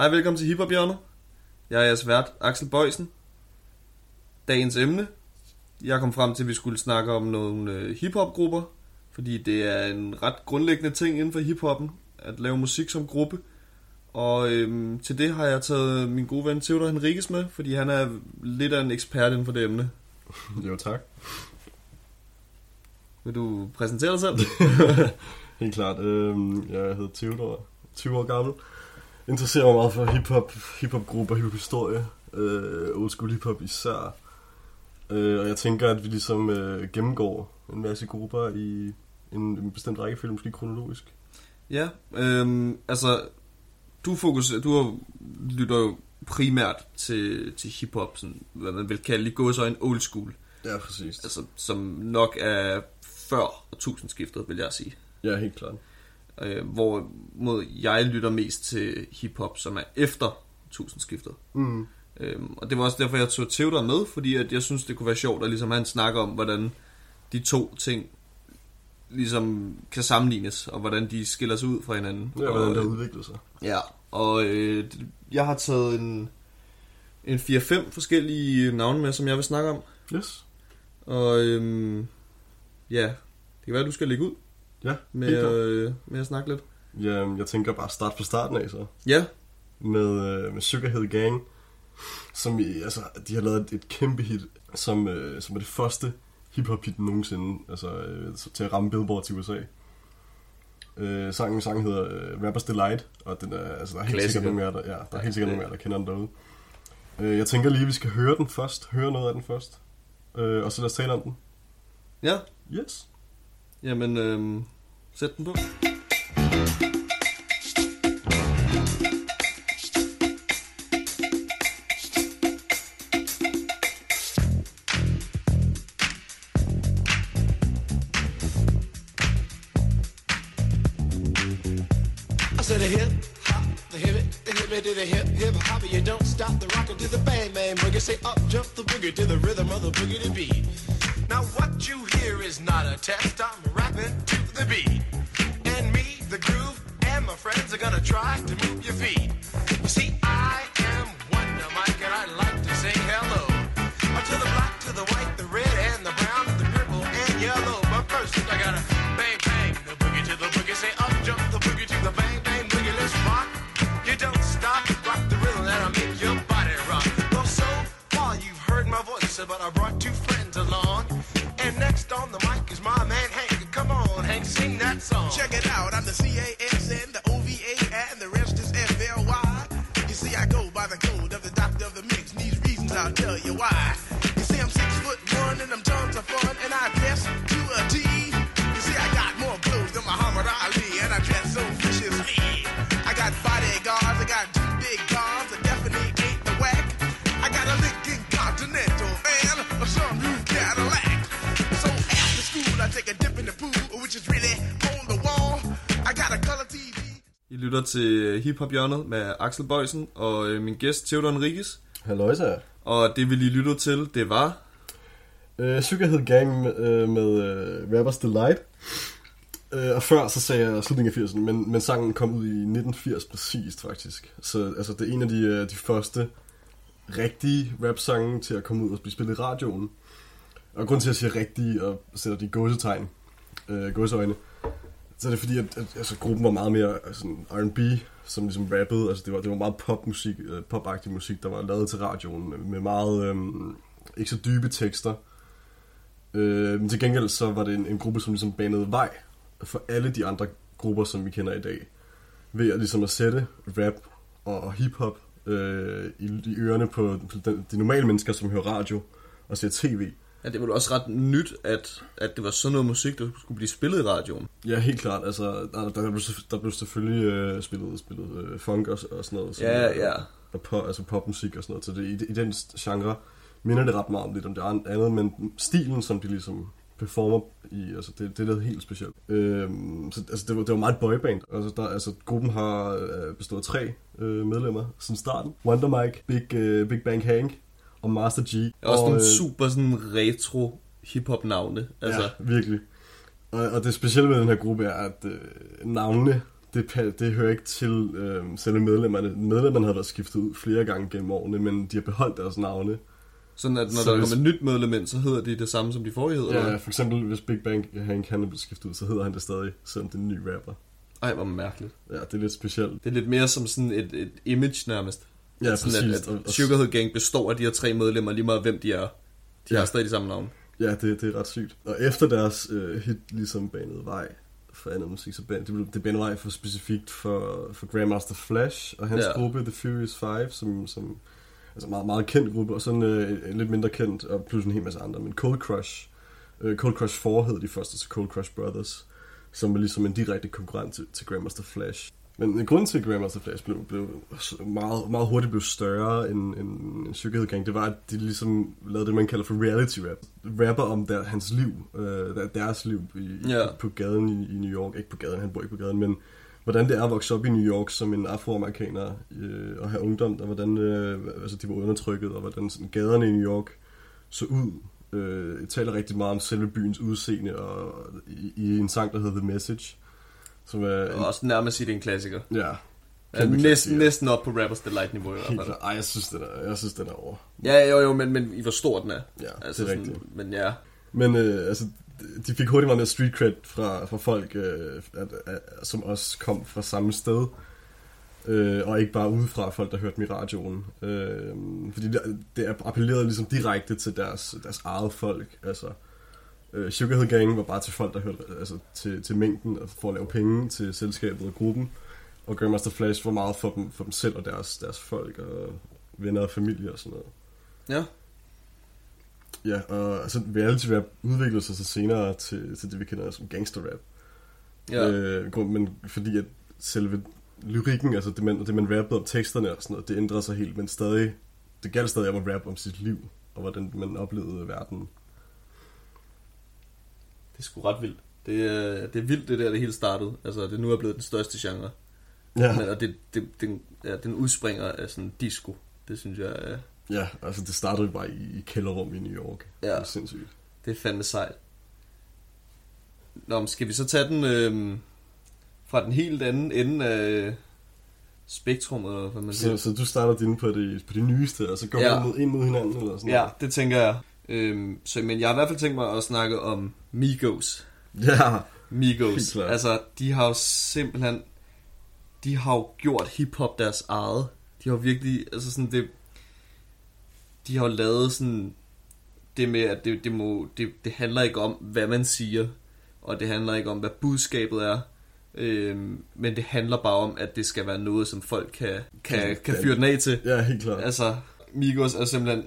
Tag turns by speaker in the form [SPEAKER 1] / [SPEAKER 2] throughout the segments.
[SPEAKER 1] Hej, velkommen til Hiphop Hjørnet. Jeg er jeres vært, Axel Bøjsen. Dagens emne. Jeg kom frem til, at vi skulle snakke om nogle øh, hiphop-grupper, fordi det er en ret grundlæggende ting inden for hiphoppen, at lave musik som gruppe. Og øhm, til det har jeg taget min gode ven Theodor Henriques med, fordi han er lidt af en ekspert inden for det emne.
[SPEAKER 2] Jo, tak.
[SPEAKER 1] Vil du præsentere dig selv?
[SPEAKER 2] Helt klart. Øhm, jeg hedder Theodor, 20 år gammel. Interesserer mig meget for hiphop, hiphop-grupper, hiphop-historie, øh, old school hiphop især. Øh, og jeg tænker, at vi ligesom øh, gennemgår en masse grupper i en, en bestemt rækkefølge, måske kronologisk.
[SPEAKER 1] Ja, øhm, altså, du, fokus, du lytter jo primært til, til hiphop, sådan, hvad man vil kalde i gåsøjne old school,
[SPEAKER 2] Ja, præcis.
[SPEAKER 1] altså, som nok er før tusindskiftet, vil jeg sige.
[SPEAKER 2] Ja, helt klart.
[SPEAKER 1] Øh, hvor mod jeg lytter mest til hiphop, som er efter tusindskiftet.
[SPEAKER 2] Mm.
[SPEAKER 1] Øhm, og det var også derfor, jeg tog Theodor med, fordi at jeg synes, det kunne være sjovt at ligesom have en snak om, hvordan de to ting ligesom kan sammenlignes, og hvordan de skiller sig ud fra hinanden.
[SPEAKER 2] Ja,
[SPEAKER 1] og,
[SPEAKER 2] hvordan det har udviklet sig.
[SPEAKER 1] Ja, og øh, jeg har taget en, en 4-5 forskellige navne med, som jeg vil snakke om.
[SPEAKER 2] Yes.
[SPEAKER 1] Og øhm, ja, det kan være, at du skal lægge ud
[SPEAKER 2] Ja,
[SPEAKER 1] med, øh, med at snakke lidt.
[SPEAKER 2] Ja, jeg tænker bare start fra starten af så.
[SPEAKER 1] Ja,
[SPEAKER 2] med, øh, med Sugarhead Gang, som i, altså, de har lavet et, kæmpe hit, som, øh, som er det første hip-hop hit nogensinde, altså øh, til at ramme Billboard til USA. Øh, sangen, sangen hedder øh, Rapper's Delight, og den er, altså, der er helt
[SPEAKER 1] Klassiker.
[SPEAKER 2] sikkert nogle af jer, der, ja, der er helt sikkert nogle af jer, der kender den derude. Øh, jeg tænker lige, at vi skal høre den først, høre noget af den først, øh, og så lad os tale om den.
[SPEAKER 1] ja,
[SPEAKER 2] Yes.
[SPEAKER 1] Jamen øhm, sæt den på.
[SPEAKER 3] I said a hip hop, the hip it, the hip it to the hip hip hop. You don't stop the rockin' to the bang bang boogie. Say up jump the boogie to the rhythm of the boogie to beat. Now what you hear is not a test. I'm I
[SPEAKER 1] lytter til Hip Hop Hjørnet med Axel Bøjsen og øh, min gæst Theodor Henriques.
[SPEAKER 2] Halløjsa.
[SPEAKER 1] Og det vi lige lyttede til, det var...
[SPEAKER 2] Øh, Sugarhead Gang med, øh, med øh, Rapper's Delight. Øh, og før så sagde jeg slutningen af 80'erne, men, men sangen kom ud i 1980 præcist faktisk. Så altså, det er en af de, øh, de første rigtige rap-sange til at komme ud og blive spillet i radioen. Og grund til at jeg siger rigtige og sætter de gåsetegn, øh, gåseøjne, så er det fordi, at, at altså, gruppen var meget mere altså, sådan R&B, som ligesom rappede. Altså, det var, det var meget popmusik, øh, popagtig musik, der var lavet til radioen med, med meget, øh, ikke så dybe tekster. Øh, men til gengæld så var det en, en gruppe, som ligesom banede vej for alle de andre grupper, som vi kender i dag. Ved at ligesom at sætte rap og, og hiphop øh, i, i ørerne på, på den, de normale mennesker, som hører radio og ser tv.
[SPEAKER 1] Ja, det var jo også ret nyt, at, at det var sådan noget musik, der skulle blive spillet i radioen.
[SPEAKER 2] Ja, helt klart. Altså, der, der, blev, der blev selvfølgelig øh, spillet, spillet øh, funk og, og sådan noget.
[SPEAKER 1] Ja, ja.
[SPEAKER 2] Og pop, altså popmusik og sådan noget. Så det, i, i den genre minder det ret meget om lidt om det an- andet, men stilen, som de ligesom performer i, altså det, det er noget helt specielt. Øhm, så altså, det, var, det var meget et boyband. Altså, der, altså, gruppen har øh, bestået af tre øh, medlemmer siden starten. Wonder Mike, Big, øh, Big Bang Hank og Master G.
[SPEAKER 1] Også
[SPEAKER 2] og,
[SPEAKER 1] nogle
[SPEAKER 2] øh,
[SPEAKER 1] super sådan retro hip-hop navne. Altså,
[SPEAKER 2] Ja, virkelig. Og, og det specielle med den her gruppe er, at øh, navnene, det, det hører ikke til øh, selve medlemmerne. Medlemmerne havde været skiftet ud flere gange gennem årene, men de har beholdt deres navne.
[SPEAKER 1] Sådan at når
[SPEAKER 2] Så
[SPEAKER 1] der
[SPEAKER 2] hvis-
[SPEAKER 1] kommer et nyt medlem ind, så hedder de det samme, som de forrige hedder.
[SPEAKER 2] Ja,
[SPEAKER 1] eller?
[SPEAKER 2] for eksempel hvis Big Bang Hank han er blevet skiftet ud, så hedder han det stadig, selvom det er en ny rapper.
[SPEAKER 1] Ej, hvor mærkeligt.
[SPEAKER 2] Ja, det er lidt specielt.
[SPEAKER 1] Det er lidt mere som sådan et, et image nærmest.
[SPEAKER 2] Ja,
[SPEAKER 1] sådan
[SPEAKER 2] præcis.
[SPEAKER 1] At, at Sugarhead Gang består af de her tre medlemmer, lige meget hvem de er. De
[SPEAKER 2] Ja.
[SPEAKER 1] har stadig de samme navn.
[SPEAKER 2] Ja, det, det er ret sygt. Og efter deres øh, hit ligesom banede vej for andet musik, så ban, det, blev, det banede vej for specifikt for, for Grandmaster Flash og hans
[SPEAKER 1] Ja.
[SPEAKER 2] gruppe The Furious Five, som, som altså meget, meget kendt gruppe, og sådan øh, en lidt mindre kendt, og plus en hel masse andre, men Cold Crush, øh, Cold Crush 4 hed de første til Cold Crush Brothers, som var ligesom en direkte konkurrent til, til Grandmaster Flash. Men grunden til, at Grandmaster Flash blev, blev meget, meget hurtigt blev større end, end, end Sugarhead det var, at de ligesom lavede det, man kalder for reality rap. Rapper om der, hans liv, øh, der, deres liv i,
[SPEAKER 1] Ja.
[SPEAKER 2] på gaden i, i New York. Ikke på gaden, han bor ikke på gaden, men hvordan det er at vokse op i New York som en afroamerikaner øh, og have ungdom, og hvordan øh, altså, de var undertrykket, og hvordan sådan, gaderne i New York så ud. Øh, jeg taler rigtig meget om selve byens udseende, og i, i en sang, der hedder The Message, som er...
[SPEAKER 1] Og også nærmest sige, det er en klassiker.
[SPEAKER 2] Ja.
[SPEAKER 1] Ja, næsten, næsten op på Rappers Delight niveau i hvert fald.
[SPEAKER 2] Ej, jeg synes, den er, jeg synes, den er over.
[SPEAKER 1] Ja, jo, jo, men, men i hvor stor den er.
[SPEAKER 2] Ja,
[SPEAKER 1] altså,
[SPEAKER 2] det er rigtigt.
[SPEAKER 1] Men ja,
[SPEAKER 2] Men øh, altså, de fik hurtigt meget street cred fra, fra folk, øh, at, at, som også kom fra samme sted. Øh, og ikke bare udefra folk, der hørte dem i radioen. Øh, fordi det, det appellerede ligesom direkte til deres, deres eget folk. Altså, øh, Sugarhead Gang var bare til folk, der hørte altså, til, til mængden og for at lave penge til selskabet og gruppen. Og Grandmaster Flash var meget for dem, for dem selv og deres, deres folk og venner og familie og sådan noget.
[SPEAKER 1] ja.
[SPEAKER 2] Ja, og altså, reality rap udviklede sig så senere til, til det, vi kender som gangster rap.
[SPEAKER 1] ja.
[SPEAKER 2] Øh, men fordi at selve lyrikken, altså det man, det man rappede om teksterne og sådan noget, det ændrede sig helt, men stadig, det galt stadig om at rappe om sit liv, og hvordan man oplevede verden.
[SPEAKER 1] Det er sgu ret vildt. Det er, det er vildt, det der, det hele startede. Altså, det nu er blevet den største genre.
[SPEAKER 2] Ja,
[SPEAKER 1] Men, og det, det, den, ja, den udspringer af sådan disco. Det synes jeg, er,
[SPEAKER 2] ja altså det startede bare i, i kælderrum i New York.
[SPEAKER 1] Ja.
[SPEAKER 2] Det er sindssygt.
[SPEAKER 1] det er fandme sejt. Nå, men skal vi så tage den øh, fra den helt anden ende af spektrummet, eller hvad man siger?
[SPEAKER 2] Så, så du starter dine på det, på det nyeste, og så går
[SPEAKER 1] Ja.
[SPEAKER 2] vi mod, ind mod hinanden, eller sådan
[SPEAKER 1] Ja, det tænker jeg. Øhm, så, men jeg har i hvert fald tænkt mig at snakke om Migos.
[SPEAKER 2] Ja,
[SPEAKER 1] Migos. Altså, de har jo simpelthen... De har jo gjort hiphop deres eget. De har jo virkelig... Altså sådan det... De har jo lavet sådan... Det med, at det, det, må, det, det handler ikke om, hvad man siger. Og det handler ikke om, hvad budskabet er. Øhm, men det handler bare om, at det skal være noget, som folk kan, kan, kan fyre den af til.
[SPEAKER 2] ja, helt klart.
[SPEAKER 1] Altså, Migos er simpelthen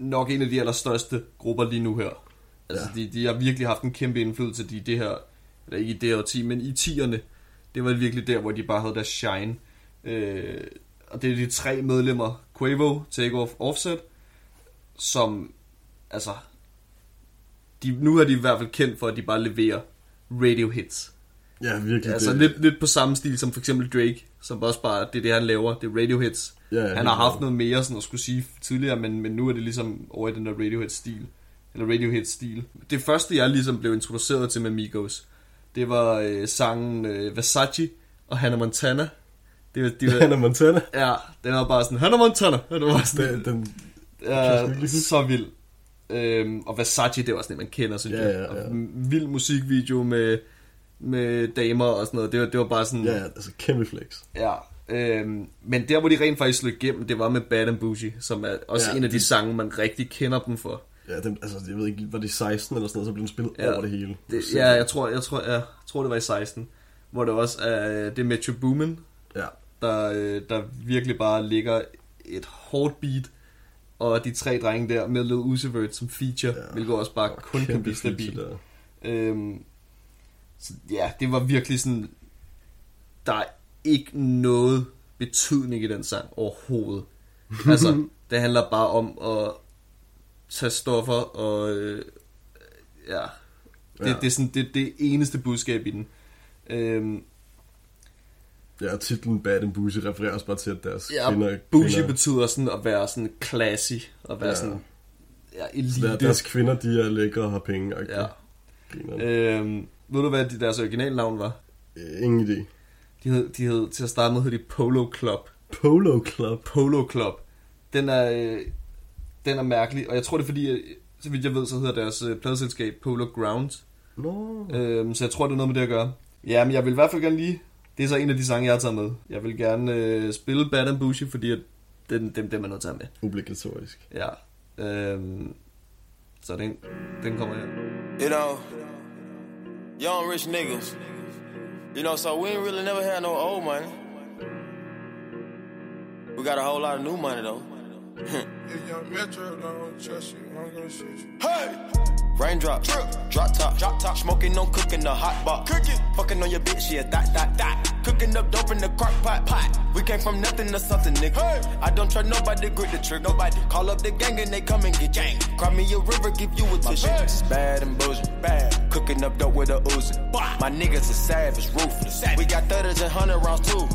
[SPEAKER 1] nok en af de allerstørste grupper lige nu her. Altså, ja. De, de har virkelig haft en kæmpe indflydelse i det her, eller ikke i det her årti, men i 10'erne. Det var virkelig der, hvor de bare havde deres shine. Øh, og det er de tre medlemmer, Quavo, Takeoff, Offset, som, altså, de, nu er de i hvert fald kendt for, at de bare leverer radio hits.
[SPEAKER 2] Ja, virkelig.
[SPEAKER 1] Altså
[SPEAKER 2] det,
[SPEAKER 1] lidt, lidt på samme stil som for eksempel Drake, som også bare, det er det han laver, det er radio hits.
[SPEAKER 2] Ja,
[SPEAKER 1] han har haft noget mere sådan at skulle sige tidligere, men, men nu er det ligesom over i den der Radiohead-stil. Eller Radiohead-stil. Det første, jeg ligesom blev introduceret til med Migos, det var øh, sangen øh, Versace og Hannah Montana. Det, var- det var,
[SPEAKER 2] Hannah Montana.
[SPEAKER 1] ja, den var bare sådan, Hannah Montana. Det var sådan,
[SPEAKER 2] Den, den, huske.
[SPEAKER 1] så vild. Øhm, og Versace, det var sådan man kender, synes
[SPEAKER 2] Ja,
[SPEAKER 1] jeg.
[SPEAKER 2] ja, ja.
[SPEAKER 1] Og vild musikvideo med, med damer og sådan noget. Det var, det var bare sådan...
[SPEAKER 2] ja, altså kæmpe flex.
[SPEAKER 1] ja øhm, men der, hvor de rent faktisk slog igennem, det var med Bad and Bougie, som er også ja,
[SPEAKER 2] Ja,
[SPEAKER 1] en af de
[SPEAKER 2] det-
[SPEAKER 1] sange, man rigtig kender dem for.
[SPEAKER 2] Ja, den, altså, jeg ved ikke, var det 16 eller sådan noget, så blev den spillet
[SPEAKER 1] Ja.
[SPEAKER 2] ja. over det hele.
[SPEAKER 1] Det, ja, jeg tror, jeg, tror, jeg tror, det var i 16, hvor det også er det er Metro Boomin,
[SPEAKER 2] Ja,
[SPEAKER 1] der, øh, der virkelig bare ligger et hårdt beat, og de tre drenge der med Lil Uzi Vert som feature, ja,
[SPEAKER 2] Ja,
[SPEAKER 1] hvilket også bare kun kan blive
[SPEAKER 2] feature
[SPEAKER 1] stabil.
[SPEAKER 2] der.
[SPEAKER 1] Øhm, så ja, det var virkelig sådan, der er ikke noget betydning i den sang overhovedet. altså, det handler bare om at tage stoffer og øh, ja, det, ja. Det er sådan det, det eneste budskab i den. Øhm,
[SPEAKER 2] Ja, titlen Bad and Bougie refererer også bare til, at deres
[SPEAKER 1] ja,
[SPEAKER 2] kvinder...
[SPEAKER 1] bougie
[SPEAKER 2] kvinder
[SPEAKER 1] betyder sådan at være sådan classy, og være ja.
[SPEAKER 2] Ja.
[SPEAKER 1] sådan ja,
[SPEAKER 2] der,
[SPEAKER 1] elite.
[SPEAKER 2] deres kvinder, de er lækre og har penge.
[SPEAKER 1] Ja.
[SPEAKER 2] Øh.
[SPEAKER 1] Øhm, ved du hvad de- deres originalnavn var?
[SPEAKER 2] Ingen idé.
[SPEAKER 1] De hed, de hed, til at starte med hed de Polo Club.
[SPEAKER 2] Polo Club.
[SPEAKER 1] Polo Club. Den er, øh, den er mærkelig, og jeg tror det er fordi, øh, så vidt jeg ved, så hedder deres øh, pladeselskab Polo Grounds.
[SPEAKER 2] Nå.
[SPEAKER 1] Øhm, så jeg tror, det er noget med det at gøre. Ja, men jeg vil i hvert fald gerne lige... Det er så en af de sange, jeg har taget med. Jeg vil gerne øh, spille Bad and Bushy, fordi at den, dem, dem er nødt til at med.
[SPEAKER 2] Obligatorisk.
[SPEAKER 1] Ja. Øhm, så den, den kommer her.
[SPEAKER 4] You know, young rich niggas. You know, so we ain't really never had no old money. We got a whole lot of new money though.
[SPEAKER 5] If young Metro don't trust you, I'm gonna shoot you.
[SPEAKER 4] Hey! Raindrop, drip, drop top, drop top. Smoking on cooking the hot box. Cooking, fucking on your bitch, yeah, dot, dot, dot. Cooking up dope in the crock pot, pot. We came from nothing to something, nigga. Hey. I don't trust nobody, grip the trigger. Nobody call up the gang and they come and get gang. Cry me a river, give you a tissue. My bitch is bad and bullshit, bad. Cooking up dope with a Uzi. My niggas is savage, ruthless. We got thudders and hundred rounds too.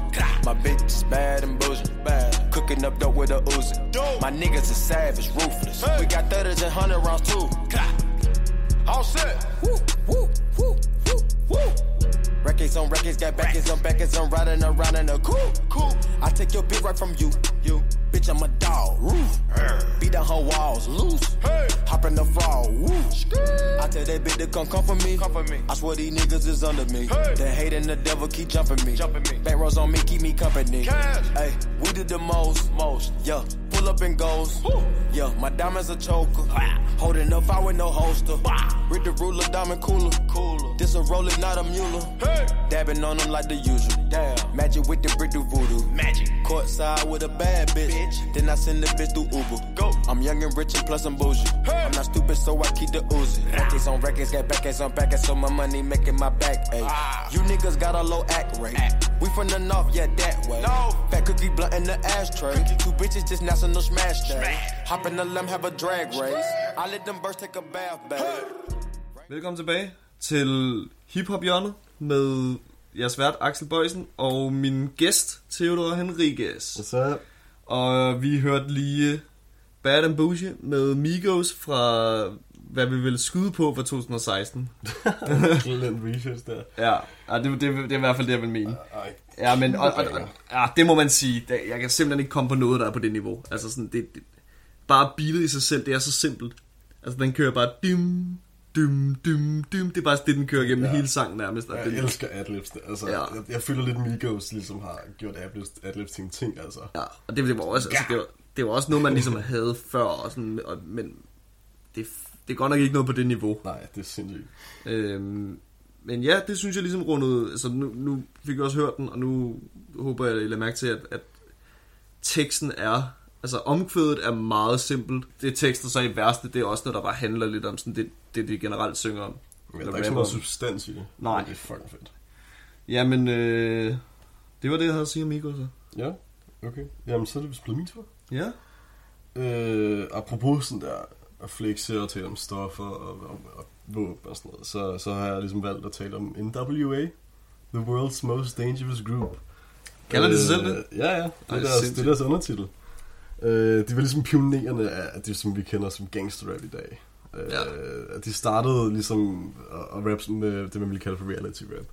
[SPEAKER 4] My bitch is bad and bullshit, bad. Cooking up dope with a Uzi. My niggas is savage, ruthless. We got thudders and hundred rounds too. All set. Woo, woo, woo, woo, woo. Records on records, got backers on backers, I'm riding around in a cool, cool. I take your bitch right from you, you. Bitch, I'm a dog, roof. Beat down her walls, loose. Hey. Hop in the fall, woo. I tell that bitch to come come for me. Come for me. I swear these niggas is under me. Hey. The hate and the devil keep jumping me. Jumping me. Back rows on me, keep me company. Cash. Hey, we did the most, most. Yeah, pull up and goes. Woo. Yeah, my diamonds a choker. Holding up, I with no holster. With the ruler, diamond cooler. Cooler. This a roller, not a mule. Hey. Dabbing on them like the usual. Damn. Magic with the brick do voodoo. Magic. Courtside with a bad bitch. bitch. Then I send the bitch through Uber. Go. I'm young and rich and plus I'm bougie. Hey. I'm not stupid, so I keep the Uzi. Records on records, got backers on backers, so my money making my back ache. Ah. You niggas got a low act rate. Act. We from the north, yeah, that way. No. Fat cookie blunt in the ashtray. Two bitches just national smash day. Hop in the limb, have a drag race. I let them birds take a bath, babe.
[SPEAKER 1] Velkommen tilbage til hiphop hjørnet med jeres vært Axel Bøjsen og min gæst Theodor Henriquez.
[SPEAKER 2] Så
[SPEAKER 1] Og vi hørte lige Bad and Bougie med Migos fra hvad vi vil skyde på for 2016.
[SPEAKER 2] den research der.
[SPEAKER 1] Ja, det, det, det er i hvert fald det, jeg vil mene. Ja, men og, og, og, ja, det må man sige. Jeg kan simpelthen ikke komme på noget, der er på det niveau. Altså sådan, det, det bare beatet i sig selv, det er så simpelt. Altså, den kører bare dim, dum, dum, dum. Det er bare det, den kører gennem ja. Hele sangen nærmest.
[SPEAKER 2] Jeg
[SPEAKER 1] den,
[SPEAKER 2] elsker adlibs. Altså,
[SPEAKER 1] Ja.
[SPEAKER 2] ja. jeg, jeg føler lidt Migos ligesom har gjort adlibs, adlibs til en ting, altså.
[SPEAKER 1] ja, og det, det var også, altså, det var, det var også noget, man ligesom havde før, og sådan, og, men det, det er godt nok ikke noget på det niveau.
[SPEAKER 2] Nej, det er sindssygt.
[SPEAKER 1] Øhm, men ja, det synes jeg ligesom rundede, altså nu, nu fik jeg også hørt den, og nu håber jeg, at I lader mærke til, at, at teksten er, altså omkvædet er meget simpelt. Det tekster så i værste, det er også noget, der bare handler lidt om sådan det, det de generelt synger om.
[SPEAKER 2] Men der er ikke så meget substans i det.
[SPEAKER 1] Nej.
[SPEAKER 2] Det er fucking fedt.
[SPEAKER 1] Jamen, øh, det var det, jeg havde at sige om Migos. så.
[SPEAKER 2] Ja, okay. Jamen, så er det vist blevet min tur.
[SPEAKER 1] Ja.
[SPEAKER 2] Øh, apropos sådan der at flexe og tale om stoffer og, og, og våben og sådan noget, så, så har jeg ligesom valgt at tale om NWA, The World's Most Dangerous Group.
[SPEAKER 1] Kalder de sig selv det?
[SPEAKER 2] Ja, ja. Det er, deres, det er deres undertitel. Øh, de var ligesom pionerende af det, som vi kender som gangsterrap i dag. Øh,
[SPEAKER 1] Ja.
[SPEAKER 2] De startede ligesom at, at rappe med det, man ville kalde for reality rap.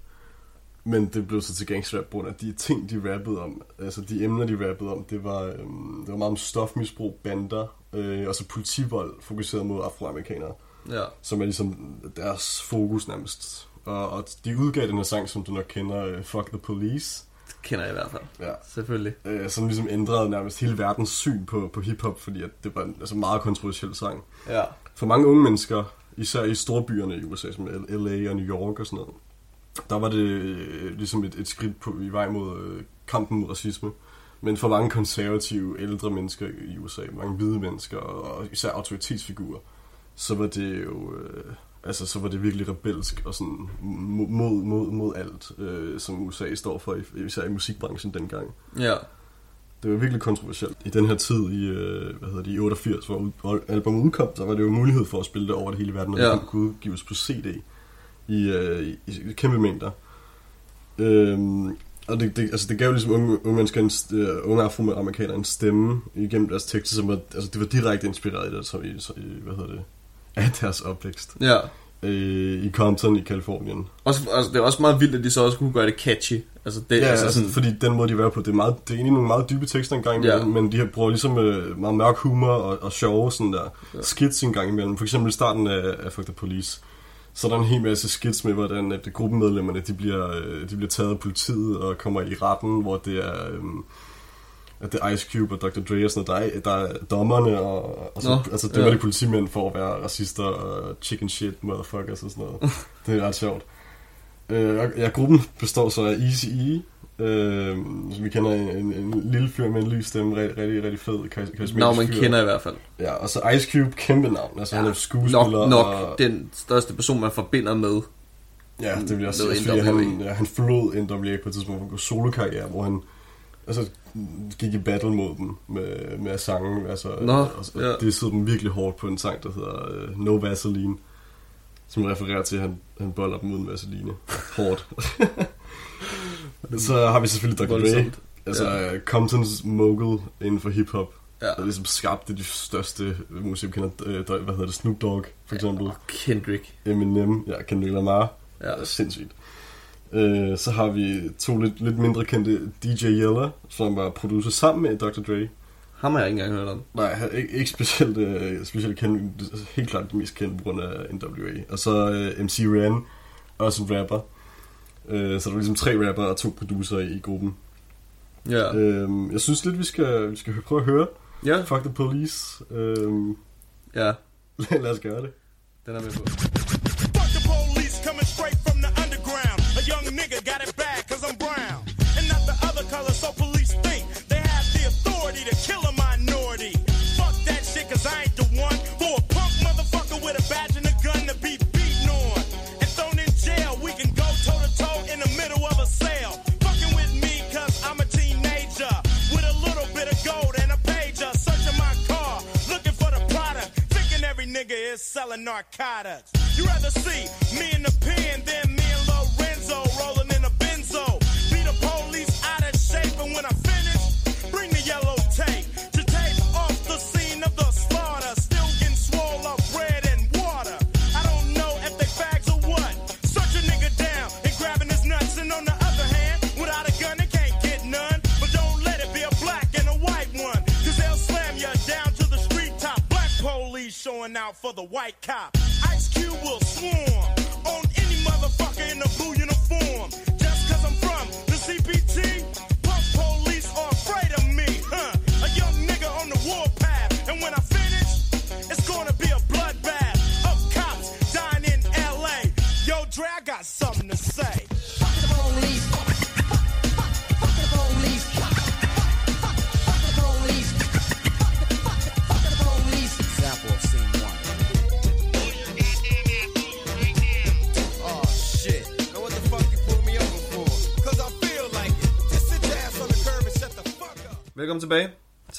[SPEAKER 2] Men det blev så til gangsterrap, på grund af de ting, de rappede om. Altså de emner, de rappede om, det var, øhm, det var meget om stofmisbrug, bander, øh, og så politivold fokuseret mod afroamerikanere,
[SPEAKER 1] Ja.
[SPEAKER 2] som er ligesom deres fokus nærmest. Og, og de udgav den her sang, som du nok kender, øh, Fuck the Police,
[SPEAKER 1] kender jeg i hvert fald.
[SPEAKER 2] ja.
[SPEAKER 1] Selvfølgelig.
[SPEAKER 2] øh, som ligesom ændrede nærmest hele verdens syn på, på hiphop, fordi at det var en altså meget kontroversiel sang.
[SPEAKER 1] Ja.
[SPEAKER 2] For mange unge mennesker, især i storbyerne i USA, som LA og New York og sådan noget, der var det øh, ligesom et, et skridt på, i vej mod øh, kampen mod racisme. Men for mange konservative ældre mennesker i USA, mange hvide mennesker og især autoritetsfigurer, så var det jo øh, altså så var det virkelig rebelsk og sådan mo- mod, mod, mod alt, øh, som USA står for, i- især i musikbranchen dengang.
[SPEAKER 1] Ja.
[SPEAKER 2] Det var virkelig kontroversielt. I den her tid, i, øh, hvad hedder det, i 88, hvor ud- albumet udkom, så var det jo mulighed for at spille det over det hele verden, og
[SPEAKER 1] Ja.
[SPEAKER 2] det kunne udgives på CD i, øh, i, i kæmpe mængder. Øhm, og det, det, altså det gav ligesom unge, unge mennesker, en, øh, unge afroamerikanere en stemme igennem deres tekster, som var, altså det var direkte inspireret i det, så i, så i hvad hedder det, af deres opvækst.
[SPEAKER 1] Ja.
[SPEAKER 2] øh, i Compton i Kalifornien.
[SPEAKER 1] Også, altså, det er også meget vildt, at de så også kunne gøre det catchy. Altså, det,
[SPEAKER 2] Ja,
[SPEAKER 1] altså, sådan,
[SPEAKER 2] fordi den måde, de var på, det er, meget, det er egentlig nogle meget dybe tekster en gang imellem,
[SPEAKER 1] Ja.
[SPEAKER 2] men de her bruger ligesom øh, meget mørk humor og, og sjove sådan der ja. skits en gang imellem. For eksempel i starten af, af Fuck the Police. Så er der en hel masse skits med, hvordan at gruppemedlemmerne de bliver, øh, de bliver taget af politiet og kommer i retten, hvor det er... Øh, at det er Ice Cube og Dr. Dre og sådan noget. Der er, der er dommerne, og, og så,
[SPEAKER 1] Nå,
[SPEAKER 2] altså, dømmer
[SPEAKER 1] ja.
[SPEAKER 2] de politimænd for at være racister og chicken shit motherfuckers og sådan noget. det er ret sjovt. Øh, ja, gruppen består så af Easy E, øh, som vi kender en, en, en lille fyr med en lys stemme, rigtig, rigtig, rigtig fed, karis- karismatisk
[SPEAKER 1] navn man
[SPEAKER 2] fyr.
[SPEAKER 1] kender i hvert fald.
[SPEAKER 2] Ja, og så Ice Cube, kæmpe navn. Altså, ja. han er skuespiller.
[SPEAKER 1] Nok, nok
[SPEAKER 2] og,
[SPEAKER 1] den største person, man forbinder med.
[SPEAKER 2] Ja, det vil jeg
[SPEAKER 1] med
[SPEAKER 2] sige, også, fordi han, ja, han forlod NWA på et tidspunkt for at gå solokarriere, hvor han altså, gik i battle mod dem med, med at sange. Altså,
[SPEAKER 1] Nå,
[SPEAKER 2] og, og
[SPEAKER 1] ja.
[SPEAKER 2] det sidder dem virkelig hårdt på en sang, der hedder uh, No Vaseline, som refererer til, at han, han boller dem uden vaseline. Hårdt. Så har vi selvfølgelig Dr. Dre, altså ja. Comptons mogul inden for hiphop.
[SPEAKER 1] Ja.
[SPEAKER 2] Der ligesom skabte de største musikere, øh, hvad hedder det, Snoop Dogg for eksempel.
[SPEAKER 1] Og Kendrick.
[SPEAKER 2] Eminem, ja, Kendrick Lamar.
[SPEAKER 1] Ja.
[SPEAKER 2] Ja. Sindssygt. Øh, så har vi to lidt, lidt mindre kendte DJ Yella, som var producer sammen med Dr. Dre.
[SPEAKER 1] Ham har jeg ikke engang hørt om.
[SPEAKER 2] Nej, ikke, ikke specielt, øh, specielt kendt, helt klart det mest kendte på grund af NWA. Og så øh, MC Ren, også en rapper. Øh, så der var ligesom tre rapper og to producer i, i gruppen.
[SPEAKER 1] Ja.
[SPEAKER 2] Øh, jeg synes lidt, vi skal, vi skal prøve at høre
[SPEAKER 1] Ja.
[SPEAKER 2] Fuck the Police. Øh,
[SPEAKER 1] Ja.
[SPEAKER 2] lad os gøre det.
[SPEAKER 1] Den er med på.
[SPEAKER 5] Nigga got it bad cause I'm brown. And not the other color, so police think they have the authority to kill a minority. Fuck that shit cause I ain't the one for a punk motherfucker with a badge and a gun to be beaten on. And thrown in jail, we can go toe to toe in the middle of a sale. Fucking with me cause I'm a teenager. With a little bit of gold and a pager. Searching my car, looking for the product. Thinking every nigga is selling narcotics. You rather see me in the pen than me the white cop.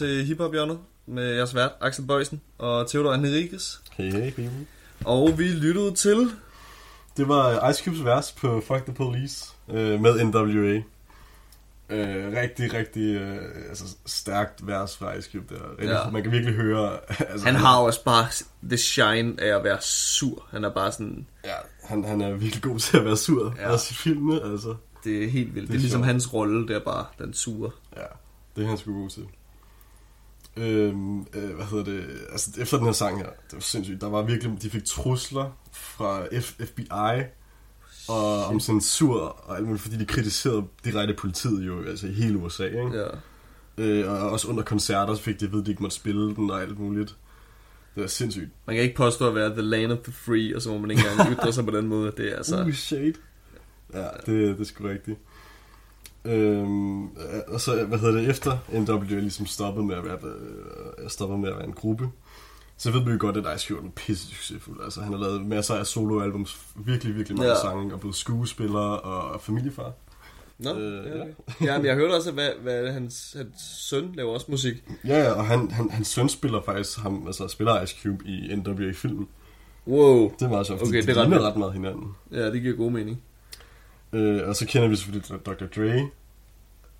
[SPEAKER 1] Til Hip Hop Hjørnet med jeres vært Axel Bøjsen og Theodor Henriques.
[SPEAKER 2] Hey, hey, baby.
[SPEAKER 1] Og vi lyttede til...
[SPEAKER 2] Det var Ice Cubes vers på Fuck the Police øh, med NWA. Øh, rigtig, rigtig øh, altså, stærkt vers fra Ice Cube. Der. Rigtig,
[SPEAKER 1] Ja.
[SPEAKER 2] Man kan virkelig høre... altså,
[SPEAKER 1] Han har også bare the shine af at være sur. Han er bare sådan...
[SPEAKER 2] Ja, han, han er virkelig god til at være sur.
[SPEAKER 1] Ja.
[SPEAKER 2] Også i filmene, altså.
[SPEAKER 1] Det er helt vildt. Det er,
[SPEAKER 2] er
[SPEAKER 1] ligesom
[SPEAKER 2] sjovt.
[SPEAKER 1] hans rolle, det er bare den sure.
[SPEAKER 2] Ja, det er han sgu god til. Øhm, øh, hvad hedder det? Altså, efter den her sang her, det var sindssygt. Der var virkelig, de fik trusler fra F- FBI og om censur og alt muligt, fordi de kritiserede direkte politiet jo, altså i hele USA, ikke?
[SPEAKER 1] Ja.
[SPEAKER 2] Øh, og også under koncerter, så fik de at vide, at de ikke måtte spille den og alt muligt. Det var sindssygt.
[SPEAKER 1] Man kan ikke påstå at være the land of the free, og så må man ikke engang ytre sig på den måde. Det er altså...
[SPEAKER 2] Uh, shade. Ja, det, det er sgu rigtigt. Øhm, og så, hvad hedder det, efter NWA ligesom stoppede med at rappe, øh, stoppede med at være en gruppe, så ved vi jo godt, at Ice Cube er pisse succesfuld. Altså, han har lavet masser af soloalbums, virkelig, virkelig mange
[SPEAKER 1] Ja.
[SPEAKER 2] sange, og blevet skuespiller og familiefar.
[SPEAKER 1] Nå,
[SPEAKER 2] Øh,
[SPEAKER 1] ja.
[SPEAKER 2] ja.
[SPEAKER 1] ja. men jeg hørte også, at hvad, hvad hans, hans søn laver også musik.
[SPEAKER 2] Ja, ja, og han, han, hans søn spiller faktisk ham, altså spiller Ice Cube i NWA-filmen.
[SPEAKER 1] Wow.
[SPEAKER 2] Det er meget sjovt,
[SPEAKER 1] Okay, det
[SPEAKER 2] de, de
[SPEAKER 1] ret
[SPEAKER 2] ligner ret meget hinanden.
[SPEAKER 1] Ja, det giver god mening.
[SPEAKER 2] Øh, og så kender vi selvfølgelig Dr. Dre.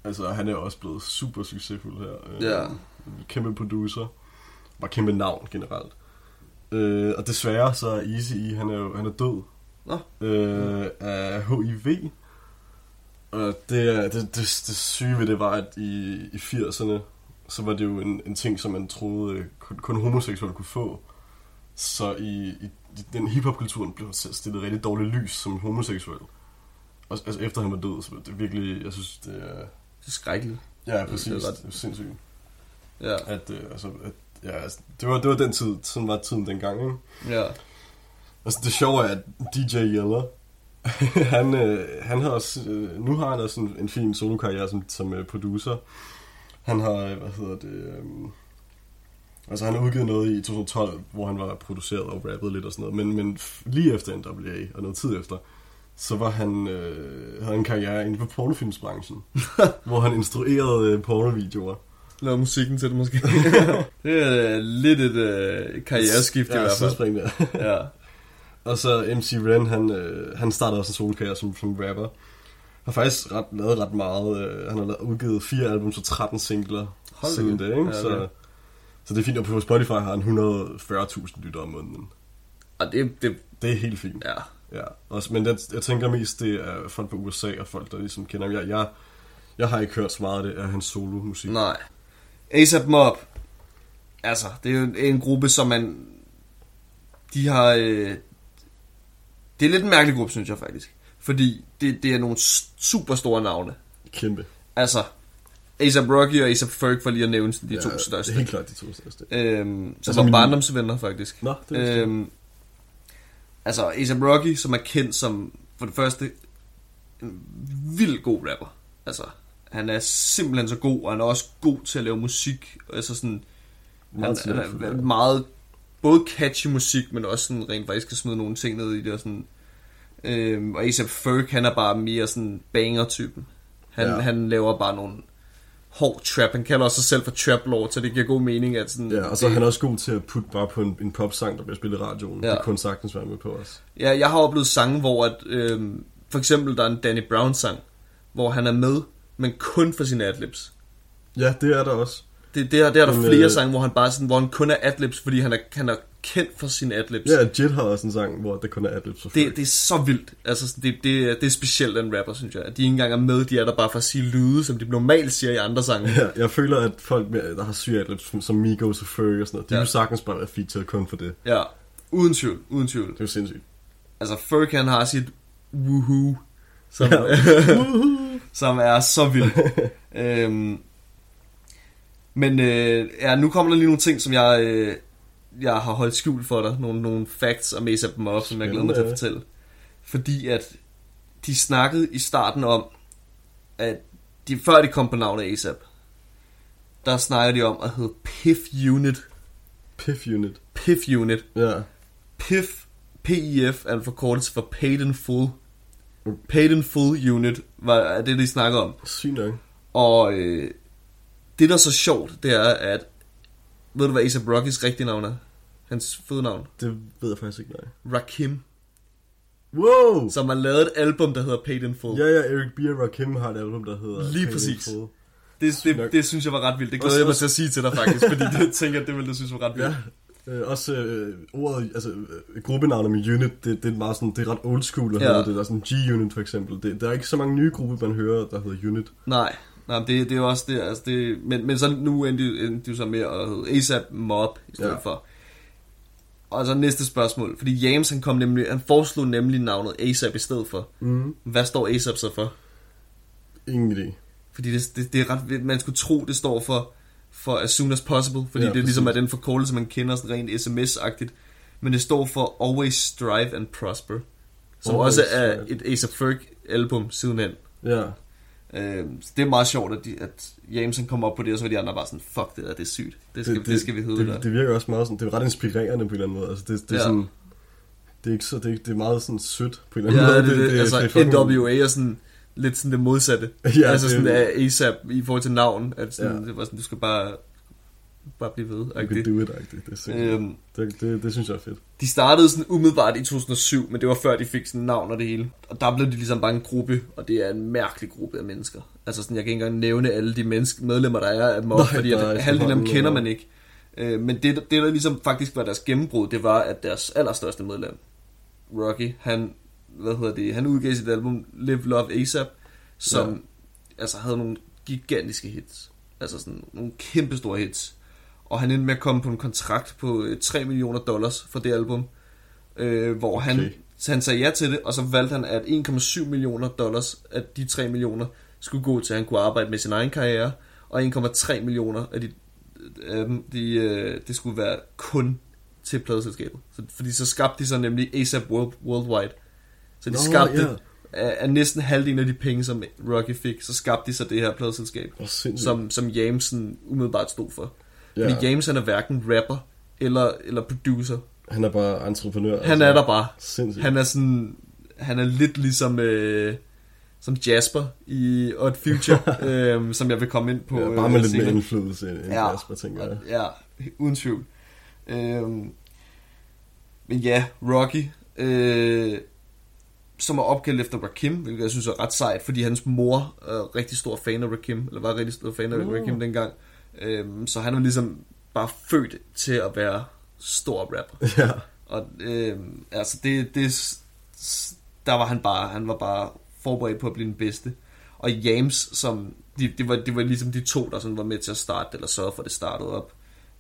[SPEAKER 2] Altså, han er også blevet super succesfuld her. Øh,
[SPEAKER 1] Ja.
[SPEAKER 2] Kæmpe producer. Bare kæmpe navn generelt. Øh, og desværre så er Easy E, han er jo han er død
[SPEAKER 1] Nå.
[SPEAKER 2] øh, af HIV. Og det, det, det, det syge ved det var, at i, i 80'erne, så var det jo en, en ting, som man troede øh, kun, kun homoseksuelle kunne få. Så i, i den hiphop-kulturen blev stillet rigtig dårligt lys som homoseksuel. Og, altså efter han var død, så det er virkelig, jeg synes, det er...
[SPEAKER 1] Det er skrækkeligt.
[SPEAKER 2] Ja, præcis.
[SPEAKER 1] Det
[SPEAKER 2] Det
[SPEAKER 1] er
[SPEAKER 2] er,
[SPEAKER 1] ret-
[SPEAKER 2] sindssygt.
[SPEAKER 1] Ja.
[SPEAKER 2] At, øh, altså, at, ja, altså, det, var, det var den tid, sådan var tiden dengang, ikke?
[SPEAKER 1] Ja.
[SPEAKER 2] Altså det sjove er, at DJ Yeller, han, øh, han har også, øh, nu har han også en, en fin solokarriere som, som øh, producer. Han har, øh, hvad hedder det, øh, altså han har udgivet noget i 2012, hvor han var produceret og rappet lidt og sådan noget, men, men lige efter NWA og noget tid efter, så var han, øh, havde en karriere inden for pornofilmsbranchen, hvor han instruerede øh, pornovideoer.
[SPEAKER 1] Lave musikken til det måske. det er lidt et øh, karriereskift i
[SPEAKER 2] ja,
[SPEAKER 1] hvert fald.
[SPEAKER 2] der.
[SPEAKER 1] Ja.
[SPEAKER 2] Og så MC Ren, han, øh, han startede også en solokarriere som, som rapper. Har faktisk ret, lavet ret meget. Øh, han har lavet, udgivet fire album og 13 singler
[SPEAKER 1] Hold
[SPEAKER 2] siden det, ikke?
[SPEAKER 1] Ja,
[SPEAKER 2] så,
[SPEAKER 1] okay.
[SPEAKER 2] så det er fint, og på Spotify har han 140.000 lyttere om måneden.
[SPEAKER 1] Og det, det,
[SPEAKER 2] Det er helt fint.
[SPEAKER 1] ja.
[SPEAKER 2] Ja. Også, men jeg, jeg tænker mest, det er folk fra USA og folk, der ligesom kender ham. Jeg, jeg, jeg har ikke hørt så meget af det af hans solo-musik.
[SPEAKER 1] Nej. ASAP Mob. Altså, det er jo en, en gruppe, som man... De har... Øh, det er lidt en mærkelig gruppe, synes jeg faktisk. Fordi det, det er nogle super store navne.
[SPEAKER 2] Kæmpe.
[SPEAKER 1] Altså, ASAP Rocky og ASAP Ferg, for lige at nævne de to
[SPEAKER 2] Det
[SPEAKER 1] største.
[SPEAKER 2] er helt klart de to største.
[SPEAKER 1] Øhm, som
[SPEAKER 2] altså
[SPEAKER 1] var
[SPEAKER 2] min-
[SPEAKER 1] barndomsvenner, faktisk.
[SPEAKER 2] Nå, det er
[SPEAKER 1] øhm, Altså, A$AP Rocky, som er kendt som, for det første, en vild god rapper. Altså, han er simpelthen så god, og han er også god til at lave musik. Altså sådan,
[SPEAKER 2] Meget
[SPEAKER 1] han, han er meget, både catchy musik, men også sådan rent faktisk kan smide nogle ting ned i det. Og, sådan, øhm, og A$AP Ferg, han er bare mere sådan banger-typen. Han,
[SPEAKER 2] ja.
[SPEAKER 1] han laver bare nogle hård trap. Han kalder også sig selv for trap lord, så det giver god mening, at sådan...
[SPEAKER 2] Ja, og så er han også god til at putte bare på en, en popsang, der bliver spillet i radioen.
[SPEAKER 1] Ja.
[SPEAKER 2] Det kunne sagtens være med på også.
[SPEAKER 1] Ja, jeg har oplevet sange, hvor at, øhm, for eksempel der er en Danny Brown sang, hvor han er med, men kun for sine adlibs.
[SPEAKER 2] Ja, det er der også.
[SPEAKER 1] Det, det, er, det er der
[SPEAKER 2] Men,
[SPEAKER 1] flere
[SPEAKER 2] øh,
[SPEAKER 1] sange, hvor han bare sådan, hvor han kun er adlibs, fordi han er, han er kendt for sine adlibs.
[SPEAKER 2] Ja, Jet har også en sang, hvor det kun er adlibs.
[SPEAKER 1] Det, det er så vildt. Altså, det, det, er- det er specielt, den rapper, synes jeg. At de ikke engang er med, de er der bare for at sige lyde, som de normalt siger i andre sange.
[SPEAKER 2] Ja, jeg føler, at folk, med, der har syge adlibs, som Migos og Ferg og sådan noget, de
[SPEAKER 1] Ja.
[SPEAKER 2] ja. vil sagtens bare være featured kun for det.
[SPEAKER 1] Ja, uden tvivl, uden tvivl.
[SPEAKER 2] Det er jo sindssygt.
[SPEAKER 1] Altså, Ferg han har sit woohoo, som, som er så vildt. øhm, men øh, ja, nu kommer der lige nogle ting, som jeg, øh, jeg har holdt skjult for dig. Nogle, nogle facts om ASAP Mob, som jeg glæder mig til at fortælle. Fordi at de snakkede i starten om, at de, før de kom på navnet ASAP, der snakker de om at hedde PIF Unit.
[SPEAKER 2] Piff Unit.
[SPEAKER 1] PIF Unit.
[SPEAKER 2] Ja.
[SPEAKER 1] PIF, PIF er en forkortelse for Paid in Full. Paid in Full Unit var er det, de snakker om.
[SPEAKER 2] Sygt nok.
[SPEAKER 1] Og øh, det, der er så sjovt, det er, at... Ved du, hvad A$AP Rockys rigtige navn er? Hans fødenavn?
[SPEAKER 2] Det ved jeg faktisk ikke, nej.
[SPEAKER 1] Rakim.
[SPEAKER 2] Wow!
[SPEAKER 1] Som har lavet et album, der hedder Paid in Full.
[SPEAKER 2] Ja, ja, Eric B. og Rakim har et album, der hedder...
[SPEAKER 1] Lige
[SPEAKER 2] Pain in
[SPEAKER 1] præcis.
[SPEAKER 2] Full.
[SPEAKER 1] Det, det,
[SPEAKER 2] nok.
[SPEAKER 1] det, synes jeg var ret vildt. Det glæder
[SPEAKER 2] Også-
[SPEAKER 1] jeg mig
[SPEAKER 2] også-
[SPEAKER 1] til at sige til dig faktisk, fordi det tænker jeg, det ville du synes var ret vildt.
[SPEAKER 2] Ja. Øh, også øh, ordet, altså øh, gruppenavnet med unit, det, det er meget sådan, det er ret old school at
[SPEAKER 1] Ja.
[SPEAKER 2] ja. det. Der er sådan G-unit for eksempel. Det, der er ikke så mange nye grupper, man hører, der hedder unit.
[SPEAKER 1] Nej, nej det, det er jo også det, altså det, men, men så nu endte de, endte de jo så med at hedde ASAP Mob i stedet ja. For. Og så næste spørgsmål, fordi James han kom nemlig, han foreslog nemlig navnet ASAP i stedet for.
[SPEAKER 2] Mm.
[SPEAKER 1] Hvad står ASAP så for?
[SPEAKER 2] Ingen idé.
[SPEAKER 1] Fordi det, det, det er ret man skulle tro, det står for, for as soon as possible, fordi ja, det ligesom er den forkortelse, man kender sådan rent sms-agtigt. Men det står for Always Strive and Prosper, som
[SPEAKER 2] Always
[SPEAKER 1] også er
[SPEAKER 2] Strive.
[SPEAKER 1] et ASAP Ferg album sidenhen.
[SPEAKER 2] Ja.
[SPEAKER 1] Øh, så det er meget sjovt, at, de, at James han kommer op på det, og så er de andre bare sådan, fuck det der, det er sygt. Det skal, det, det, skal vi hedde
[SPEAKER 2] det,
[SPEAKER 1] der.
[SPEAKER 2] det, det, virker også meget sådan, det er ret inspirerende på en eller anden måde. Altså, det, det er
[SPEAKER 1] Ja.
[SPEAKER 2] sådan, det er ikke så, det er, det er meget sådan sødt på en eller
[SPEAKER 1] Ja,
[SPEAKER 2] anden
[SPEAKER 1] det,
[SPEAKER 2] måde.
[SPEAKER 1] det, det, altså
[SPEAKER 2] er fucking-
[SPEAKER 1] NWA er sådan lidt sådan det modsatte.
[SPEAKER 2] Ja,
[SPEAKER 1] altså
[SPEAKER 2] det-
[SPEAKER 1] sådan af ASAP i forhold til navn, at sådan, ja.
[SPEAKER 2] Ja.
[SPEAKER 1] det var sådan, du skal bare, bare blive ved.
[SPEAKER 2] You can
[SPEAKER 1] agtigt.
[SPEAKER 2] do it, agtigt. Det, sindssygt.
[SPEAKER 1] Øhm,
[SPEAKER 2] det, det, det, synes jeg er fedt.
[SPEAKER 1] De startede sådan umiddelbart i 2007, men det var før de fik sådan navn og det hele. Og der blev de ligesom bare en gruppe, og det er en mærkelig gruppe af mennesker. Altså sådan, jeg kan ikke engang nævne alle de menneske, medlemmer, der er af Mob,
[SPEAKER 2] Nej,
[SPEAKER 1] fordi at halvdelen af dem kender man ikke. Øh, men det, det, der ligesom faktisk var deres gennembrud, det var, at deres allerstørste medlem, Rocky, han, hvad hedder det, han udgav sit album Live Love ASAP, som
[SPEAKER 2] ja.
[SPEAKER 1] altså havde nogle gigantiske hits. Altså sådan nogle kæmpe store hits. Og han endte med at komme på en kontrakt på øh, 3 millioner dollars for det album, øh, hvor han,
[SPEAKER 2] Okay.
[SPEAKER 1] han sagde ja til det, og så valgte han, at 1,7 millioner dollars af de 3 millioner skulle gå til, at han kunne arbejde med sin egen karriere, og 1,3 millioner af de, af dem, de, øh, det skulle være kun til pladeselskabet. Så, fordi så skabte de så nemlig ASAP World, Worldwide. Så de
[SPEAKER 2] Nå,
[SPEAKER 1] skabte
[SPEAKER 2] ja.
[SPEAKER 1] af, af næsten halvdelen af de penge, som Rocky fik, så skabte de så det her pladeselskab,
[SPEAKER 2] sindssygt.
[SPEAKER 1] som, som Jameson umiddelbart stod for.
[SPEAKER 2] Ja.
[SPEAKER 1] Fordi James han er hverken rapper eller, eller producer.
[SPEAKER 2] Han er bare entreprenør.
[SPEAKER 1] Han er der bare.
[SPEAKER 2] Sindssygt.
[SPEAKER 1] Han er sådan, han er lidt ligesom øh, som Jasper i Odd Future, øh, som jeg vil komme ind på.
[SPEAKER 2] ja,
[SPEAKER 1] øh,
[SPEAKER 2] bare med lidt mere indflydelse end ja. Jasper, tænker jeg.
[SPEAKER 1] Ja, uden tvivl. Øhm, men ja, Rocky, øh, som er opkaldt efter Rakim, hvilket jeg synes er ret sejt, fordi hans mor er rigtig stor fan af Rakim, eller var rigtig stor fan af
[SPEAKER 2] Uh.
[SPEAKER 1] Rakim dengang. Øhm, så han er ligesom bare født til at være stor rapper.
[SPEAKER 2] Ja.
[SPEAKER 1] Og øh, altså det, det, der var han bare, han var bare forberedt på at blive den bedste. Og James, som, de, det, var, det var ligesom de to, der sådan var med til at starte, eller sørge for, at det startede op.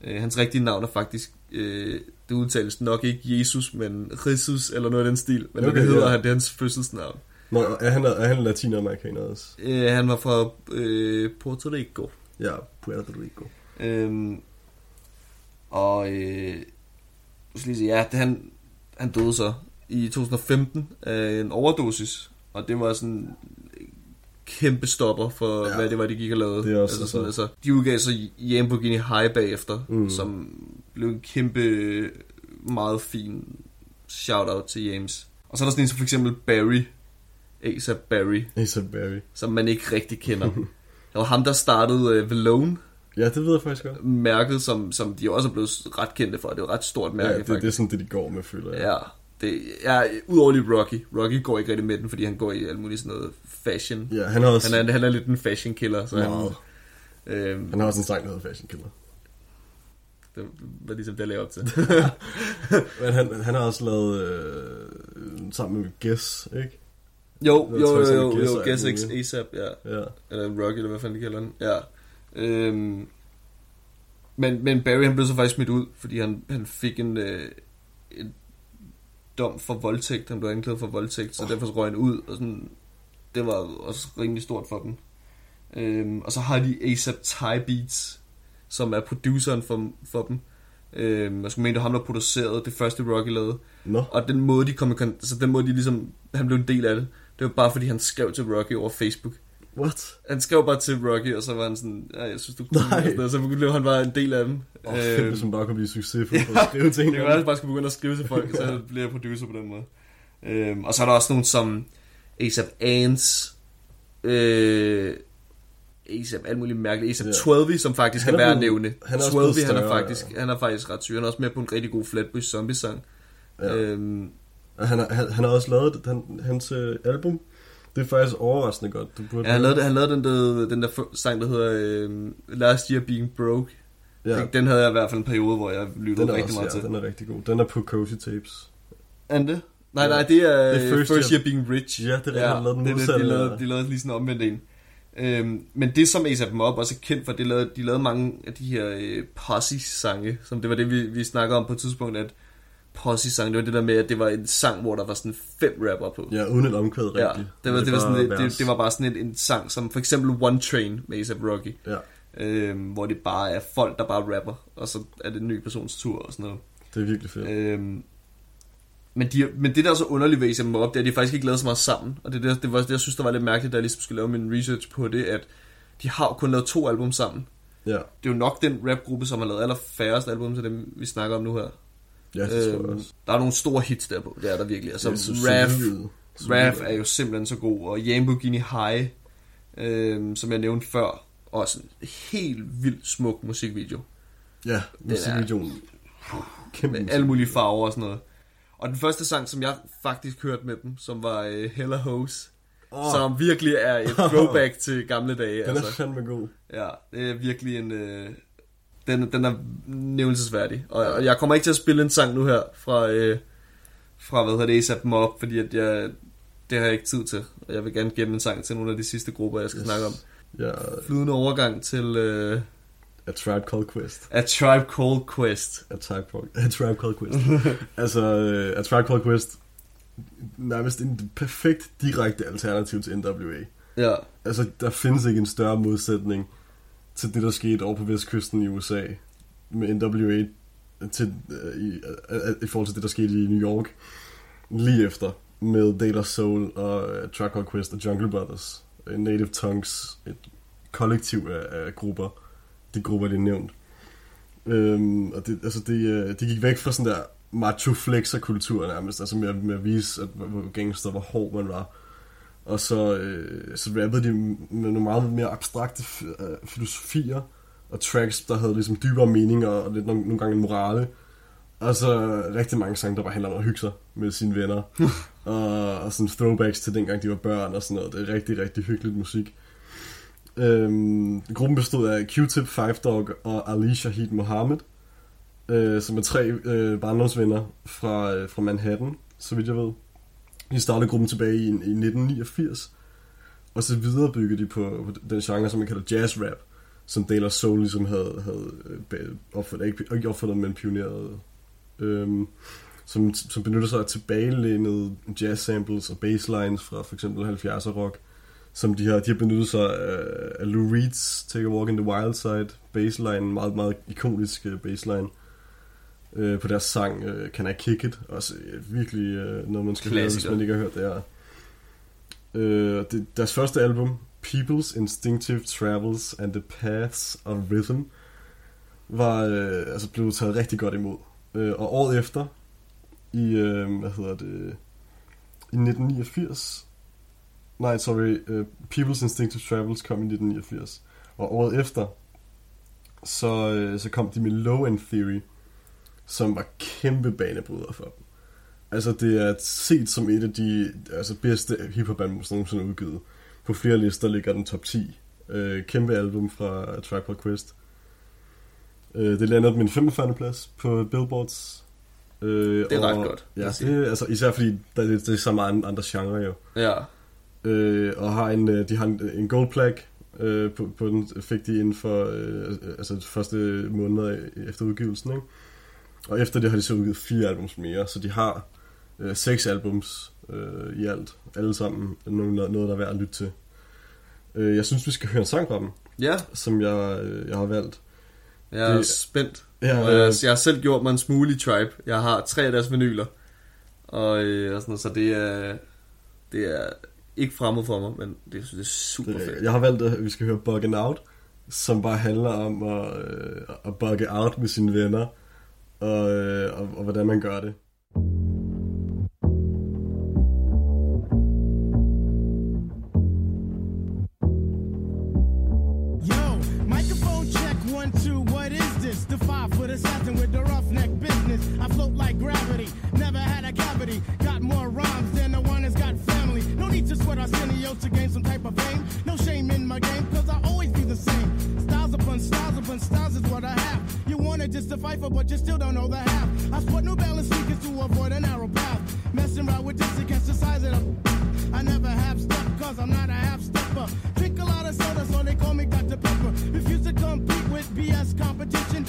[SPEAKER 1] Øh, hans rigtige navn er faktisk, øh, det udtales nok ikke Jesus, men Jesus, eller noget af den stil. Men Okay, det hedder
[SPEAKER 2] ja.
[SPEAKER 1] han, det er hans fødselsnavn.
[SPEAKER 2] Nå, er han, er han latinamerikaner også?
[SPEAKER 1] Øh, han var fra øh, Puerto Rico.
[SPEAKER 2] Ja, Puerto Rico.
[SPEAKER 1] Øhm, og øh, lige sige, ja, det, han, han døde så i 2015 af en overdosis, og det var sådan en kæmpe stopper for,
[SPEAKER 2] Ja.
[SPEAKER 1] hvad det var, de gik og lavede.
[SPEAKER 2] Det er også
[SPEAKER 1] altså,
[SPEAKER 2] så-
[SPEAKER 1] altså, de udgav så Lamborghini High bagefter,
[SPEAKER 2] mm.
[SPEAKER 1] som blev en kæmpe, meget fin shout-out til James. Og så er der sådan en som for eksempel Barry, A$AP Barry,
[SPEAKER 2] A$AP Barry.
[SPEAKER 1] som man ikke rigtig kender. det var ham, der startede uh, Valone,
[SPEAKER 2] Ja, det ved jeg faktisk godt.
[SPEAKER 1] mærket, som, som de også er blevet ret kendte for. Det er et ret stort mærke,
[SPEAKER 2] Ja, det, det er
[SPEAKER 1] faktisk.
[SPEAKER 2] sådan det, de går med, føler jeg.
[SPEAKER 1] Ja, det er udover lige Rocky. Rocky går ikke rigtig med den, fordi han går i alt muligt sådan noget fashion.
[SPEAKER 2] Ja, han har også,
[SPEAKER 1] Han er, han er lidt en fashion killer, så han,
[SPEAKER 2] Meget.
[SPEAKER 1] øhm,
[SPEAKER 2] han har også en sang, der hedder Fashion Killer.
[SPEAKER 1] det var ligesom det, jeg lagde op til.
[SPEAKER 2] Men han, han har også lavet øh, sammen med Guess, ikke?
[SPEAKER 1] Jo, jo, jo, jo, jo,
[SPEAKER 2] og
[SPEAKER 1] Guess X. ASAP, ja.
[SPEAKER 2] Ja.
[SPEAKER 1] Eller Rocky, eller hvad fanden de kalder den. Ja. Øhm, men, men Barry, han blev så faktisk smidt ud, fordi han, han fik en, øh, en dom for voldtægt. Han blev anklaget for voldtægt, så derfor så røg han ud. Og sådan, det var også rimelig stort for dem. Øhm, og så har de ASAP Thai Beats, som er produceren for, for dem. Øhm, jeg skulle mene, det var ham, der producerede det første Rocky lavede.
[SPEAKER 2] Nå,
[SPEAKER 1] Og den måde, de kom i kon- så den måde, de ligesom, han blev en del af det, det var bare fordi, han skrev til Rocky over Facebook.
[SPEAKER 2] what?
[SPEAKER 1] Han skrev bare til Rocky, og så var han sådan, ja, jeg synes, du kunne
[SPEAKER 2] Nej.
[SPEAKER 1] og sådan noget. Så blev han bare en del af dem.
[SPEAKER 2] Åh, oh, fedt, hvis man bare kunne blive succesfuld på at skrive ting.
[SPEAKER 1] det kan være, at bare skulle begynde at skrive til folk, så bliver jeg producer på den måde. Øhm, og så er der også nogen som ASAP Ants, øh, ASAP, alt muligt mærkeligt. ASAP
[SPEAKER 2] Ja.
[SPEAKER 1] 12, som faktisk
[SPEAKER 2] Han
[SPEAKER 1] er
[SPEAKER 2] er
[SPEAKER 1] værd at nævne.
[SPEAKER 2] han er også
[SPEAKER 1] 12,
[SPEAKER 2] blevet
[SPEAKER 1] han er faktisk, han er faktisk ret syg. Han er også med på en rigtig god Flatbush Zombie sang.
[SPEAKER 2] Ja.
[SPEAKER 1] Øhm,
[SPEAKER 2] Og Han, har- han, han har også lavet han, hans øh, album. Det er faktisk overraskende godt. Du burde
[SPEAKER 1] ja, han lavede, han lavede den der, den der sang, der hedder øh, Last Year Being Broke.
[SPEAKER 2] ja,
[SPEAKER 1] Ja. Den havde jeg i hvert fald en periode, hvor jeg lyttede
[SPEAKER 2] den
[SPEAKER 1] rigtig
[SPEAKER 2] også,
[SPEAKER 1] meget
[SPEAKER 2] ja,
[SPEAKER 1] til.
[SPEAKER 2] den er rigtig god. Den er på Cozy Tapes.
[SPEAKER 1] Er den det? Nej,
[SPEAKER 2] Ja.
[SPEAKER 1] nej, det er,
[SPEAKER 2] Det er
[SPEAKER 1] First,
[SPEAKER 2] First Year-
[SPEAKER 1] Year Being Rich.
[SPEAKER 2] Ja, det er rigtigt, han lavede den modsatte
[SPEAKER 1] de, lavede,
[SPEAKER 2] der.
[SPEAKER 1] de lavede lige sådan en omvendt en. Øhm, men det som A$AP Mob også er kendt for, det lavede, de lavede mange af de her øh, posse-sange, som det var det, vi, vi snakkede om på et tidspunkt, at posse-sang, det var det der med, at det var en sang, hvor der var sådan fem rapper på.
[SPEAKER 2] Ja, uden et omkvæd
[SPEAKER 1] Ja,
[SPEAKER 2] rigtigt.
[SPEAKER 1] det var, det, var
[SPEAKER 2] bare
[SPEAKER 1] sådan, det,
[SPEAKER 2] vers.
[SPEAKER 1] det, det var bare sådan en, en sang, som for eksempel One Train med A$AP Rocky,
[SPEAKER 2] Ja,
[SPEAKER 1] øhm, hvor det bare er folk, der bare rapper, og så er det en ny persons tur og sådan noget.
[SPEAKER 2] det er virkelig fedt.
[SPEAKER 1] Øhm, men, de, men det der er så underligt ved A$AP Mob, det er, at de faktisk ikke lavet så meget sammen. Og det, det, det var det, jeg synes, der var lidt mærkeligt, da jeg ligesom skulle lave min research på det, at de har jo kun lavet to album sammen.
[SPEAKER 2] Ja,
[SPEAKER 1] Det er jo nok den rapgruppe, som har lavet allerfærrest album til dem, vi snakker om nu her.
[SPEAKER 2] Ja det tror jeg
[SPEAKER 1] Øhm,
[SPEAKER 2] også.
[SPEAKER 1] der er nogle store hits der på, det er der virkelig. Altså,
[SPEAKER 2] er så
[SPEAKER 1] Raf. Raf er jo simpelthen så god, og Lamborghini High, øhm, som jeg nævnte før, også en helt vildt smuk musikvideo.
[SPEAKER 2] Ja, musikvideoen. Kæmpe
[SPEAKER 1] med alle mulige farver og sådan noget. Og den første sang, som jeg faktisk hørte med dem, som var uh, Hella Hose, oh. som virkelig er et throwback til gamle dage.
[SPEAKER 2] Den er
[SPEAKER 1] altså.
[SPEAKER 2] fandme god.
[SPEAKER 1] Ja, det er virkelig en... Uh, den, den er nævnelsesværdig. Og, og jeg kommer ikke til at spille en sang nu her fra, øh, fra hvad hedder det, ASAP Mob, fordi at jeg, det har jeg ikke tid til. Og jeg vil gerne gemme en sang til nogle af de sidste grupper, jeg skal yes. snakke om.
[SPEAKER 2] Ja,
[SPEAKER 1] Flydende overgang til øh,
[SPEAKER 2] A Tribe Called Quest.
[SPEAKER 1] A Tribe Called Quest.
[SPEAKER 2] A Tribe A Tribe Called Quest. altså, uh, A Tribe Called Quest, nærmest en perfekt direkte alternativ til NWA.
[SPEAKER 1] Ja,
[SPEAKER 2] Altså, der findes ikke en større modsætning til det, der skete over på vestkysten i USA med NWA til, uh, i, uh, i forhold til det, der skete i New York lige efter med Data Soul og uh, Truck Called Quest og Jungle Brothers. Native Tongues, et kollektiv af, af grupper. De grupper, de er nævnt. Øhm, og det, altså det, de gik væk fra sådan der macho flexer kultur nærmest, altså med, med at vise, at hvor hvor gangster, hvor hård man var. Og så, øh, så rappede de med nogle meget mere abstrakte øh, filosofier og tracks, der havde ligesom dybere mening og lidt nogle, nogle gange en morale. Og så rigtig mange sange, der bare handler om at hygge sig med sine venner. og, og sådan throwbacks til dengang de var børn og sådan noget. Det er rigtig, rigtig hyggeligt musik. Øhm, gruppen bestod af Q-Tip, Five Dog og Ali Shahid Mohammed, øh, som er tre øh, barndomsvenner fra, øh, fra Manhattan, så vidt jeg ved. De startede gruppen tilbage i, i 1989, og så viderebyggede de på, på den genre, som man kalder jazz rap, som Dale Soul ligesom havde, havde øh, opfundet, ikke, ikke opfundet, men pioneret, øhm, som, som benytter sig af tilbagelænede jazz samples og basslines fra for eksempel 70'er rock, som de har, de har benyttet sig af, af Lou Reed's Take a Walk in the Wild Side baseline, meget, meget ikonisk øh, baseline øh, på deres sang øh, Can I Kick It, også øh, virkelig øh, noget, man skal høre, hvis
[SPEAKER 1] Klassiker.
[SPEAKER 2] man ikke har hørt det her. Øh, det, deres første album, People's Instinctive Travels and the Paths of Rhythm, var øh, altså blevet taget rigtig godt imod. Øh, og året efter, i, øh, hvad hedder det, i 1989, nej, sorry, uh, People's Instinctive Travels kom i 1989, og året efter, så, øh, så kom de med Low End Theory, som var kæmpe banebryder for dem. Altså, det er set som et af de altså, bedste hiphop-album, som nogensinde er udgivet. På flere lister ligger den top 10. Øh, kæmpe album fra Tribe Called Quest. Øh, det lander på min 45. plads på Billboards. Øh,
[SPEAKER 1] Det er ret godt,
[SPEAKER 2] Ja, det, altså, især fordi der, det, det er så meget andre genre jo.
[SPEAKER 1] ja.
[SPEAKER 2] Øh, og har en, øh, de har en, en gold plaque øh, på, på den, fik de inden for øh, altså de første måneder efter udgivelsen. Ikke? Og efter det har de så udgivet fire albums mere, så de har øh, seks albums øh, i alt. Alle sammen noget, noget, der er værd at lytte til. Øh, jeg synes, vi skal høre en sang fra dem,
[SPEAKER 1] Ja,
[SPEAKER 2] som jeg, øh, jeg har valgt.
[SPEAKER 1] jeg er
[SPEAKER 2] Det-
[SPEAKER 1] spændt.
[SPEAKER 2] Ja,
[SPEAKER 1] Og jeg,
[SPEAKER 2] øh,
[SPEAKER 1] jeg har selv gjort mig en smule Tribe. Jeg har tre af deres vinyler. Og, øh, og sådan noget, så det er, det er ikke fremmed for mig, men det, det er super
[SPEAKER 2] det,
[SPEAKER 1] fedt.
[SPEAKER 2] jeg har valgt, at vi skal høre Buggin' Out, som bare handler om at, øh, at bugge out med sine venner, og, øh, og, og hvordan man gør det.
[SPEAKER 6] For, but you still don't know the half. I sport New Balance sneakers to avoid a narrow path. Messing around with this against the size of them. I never have step cause I'm not a half stepper. Drink a lot of soda, so they call me Dr. Pepper. Refuse to compete with BS competition.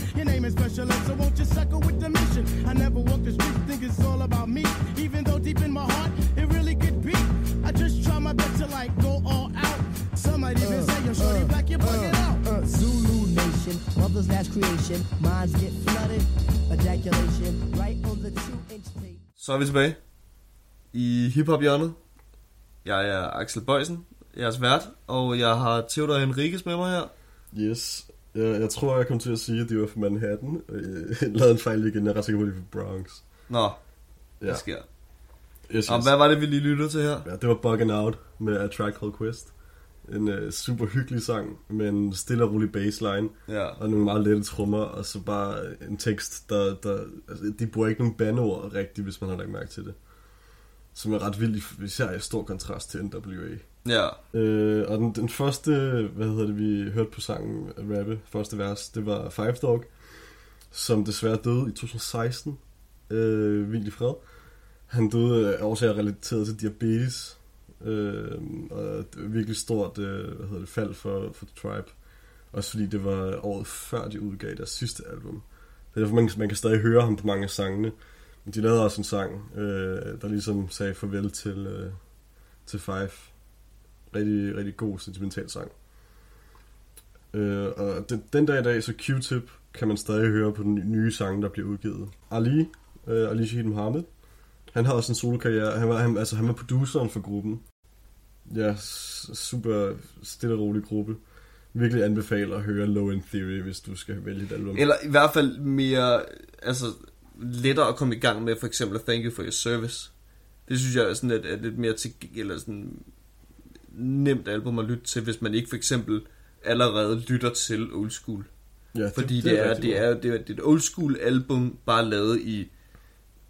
[SPEAKER 7] Last creation. Minds get flooded, ejaculation right on the two-inch tape.
[SPEAKER 1] Så er vi tilbage i hiphop-hjørnet. Jeg er Axel Bøjsen, jeres vært, og jeg har Theodor Henriques med mig her.
[SPEAKER 2] Yes. Jeg, jeg tror, jeg kom til at sige, at de var fra Manhattan. Øh, Jeg lavede en fejl igen. Jeg er ret sikker på, at de er fra Bronx.
[SPEAKER 1] Nå,
[SPEAKER 2] Ja.
[SPEAKER 1] det sker.
[SPEAKER 2] Yes,
[SPEAKER 1] Og
[SPEAKER 2] yes.
[SPEAKER 1] hvad var det, vi lige lyttede til her?
[SPEAKER 2] Ja, det var Buggin' Out med A Track Called Quest. En uh, super hyggelig sang med en stille og rolig bassline
[SPEAKER 1] Ja.
[SPEAKER 2] og nogle meget lette trommer, og så bare en tekst, der... der altså, de bruger ikke nogen bandeord rigtigt, hvis man har lagt mærke til det. som er ret vild, i- især i stor kontrast til NWA.
[SPEAKER 1] Ja.
[SPEAKER 2] Øh, og den, den første, hvad hedder det, vi hørte på sangen rappe, første vers, det var Five Dog, som desværre døde i 2016. Øh, vildt i fred. Han døde af årsager relateret til diabetes. Øh, og et virkelig stort øh, hvad hedder det, fald for, for The Tribe. Også fordi det var året før de udgav deres sidste album. Det er derfor, man, man kan stadig høre ham på mange af sangene. Men de lavede også en sang, øh, der ligesom sagde farvel til, øh, til Five. Rigtig, rigtig god sentimental sang. Øh, og den, den dag i dag, så Q-Tip kan man stadig høre på den nye sang, der bliver udgivet. Ali, øh, Ali Shahid Mohammed, han har også en solokarriere. Han var, han, altså, han var produceren for gruppen. Ja, super stille og rolig gruppe. Virkelig anbefaler at høre Low End Theory, hvis du skal vælge et album.
[SPEAKER 1] Eller i hvert fald mere, altså lettere at komme i gang med, for eksempel Thank You For Your Service. Det synes jeg er sådan et, et lidt mere til, eller sådan nemt album at lytte til, hvis man ikke for eksempel allerede lytter til old school.
[SPEAKER 2] ja,
[SPEAKER 1] Fordi det, det, er, det, er, det, er, det er et old school album, bare lavet i,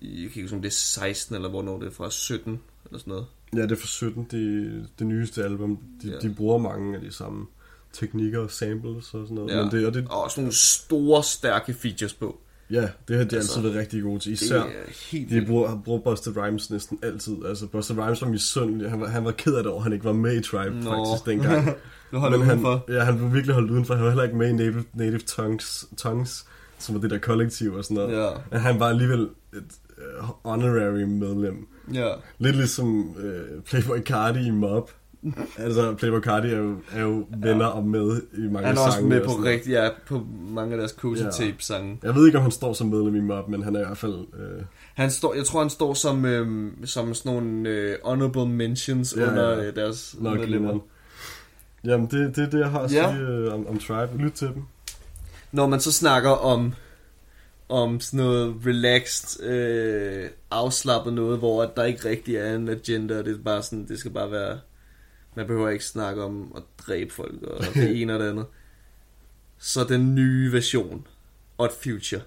[SPEAKER 1] i jeg kan ikke huske, om det er 16, eller hvornår det er fra 17, eller sådan noget.
[SPEAKER 2] Ja, det er fra 17, det, det nyeste album. De,
[SPEAKER 1] Ja.
[SPEAKER 2] de bruger mange af de samme teknikker og samples og sådan noget.
[SPEAKER 1] Ja.
[SPEAKER 2] Men det, og det,
[SPEAKER 1] Og sådan nogle store, stærke features på.
[SPEAKER 2] ja, det har de
[SPEAKER 1] Altså,
[SPEAKER 2] altid været rigtig gode til.
[SPEAKER 1] Det
[SPEAKER 2] Især,
[SPEAKER 1] er helt
[SPEAKER 2] de bruger, brugt Buster Rhymes næsten altid. Altså, Buster Rhymes var misundelig. Han var, han var ked af det over, at han ikke var med i Tribe
[SPEAKER 1] Nå.
[SPEAKER 2] faktisk dengang.
[SPEAKER 1] Nu holder
[SPEAKER 2] Men
[SPEAKER 1] han,
[SPEAKER 2] han,
[SPEAKER 1] udenfor.
[SPEAKER 2] ja, han blev virkelig holdt udenfor. Han var heller ikke med i Native, Native Tongues, Tongues, som var det der kollektiv og sådan noget.
[SPEAKER 1] Ja.
[SPEAKER 2] Men han var alligevel et uh, honorary medlem.
[SPEAKER 1] Ja.
[SPEAKER 2] Lidt ligesom øh, Playboy Cardi i Mob. altså, Playboy Cardi er jo, er jo venner og med i mange
[SPEAKER 1] Han er også
[SPEAKER 2] sange
[SPEAKER 1] med
[SPEAKER 2] og
[SPEAKER 1] på rigtig, ja, på mange af deres Cozy
[SPEAKER 2] Ja.
[SPEAKER 1] Tape sange.
[SPEAKER 2] Jeg ved ikke, om han står som medlem i Mob, men han er i hvert fald... Øh,
[SPEAKER 1] Han står, jeg tror, han står som, øhm, som sådan nogle øh, honorable mentions
[SPEAKER 2] Ja,
[SPEAKER 1] ja, under
[SPEAKER 2] ja.
[SPEAKER 1] øh, deres
[SPEAKER 2] nok
[SPEAKER 1] medlemmer.
[SPEAKER 2] Jamen, det, det er det, jeg har at
[SPEAKER 1] Ja.
[SPEAKER 2] sige øh, om, om Tribe. Lyt til dem.
[SPEAKER 1] Når man så snakker om om sådan noget relaxed, øh, afslappet noget, hvor der ikke rigtig er en agenda, det er bare sådan, det skal bare være, man behøver ikke snakke om at dræbe folk, og det ene og det andet. Så den nye version, Odd Future,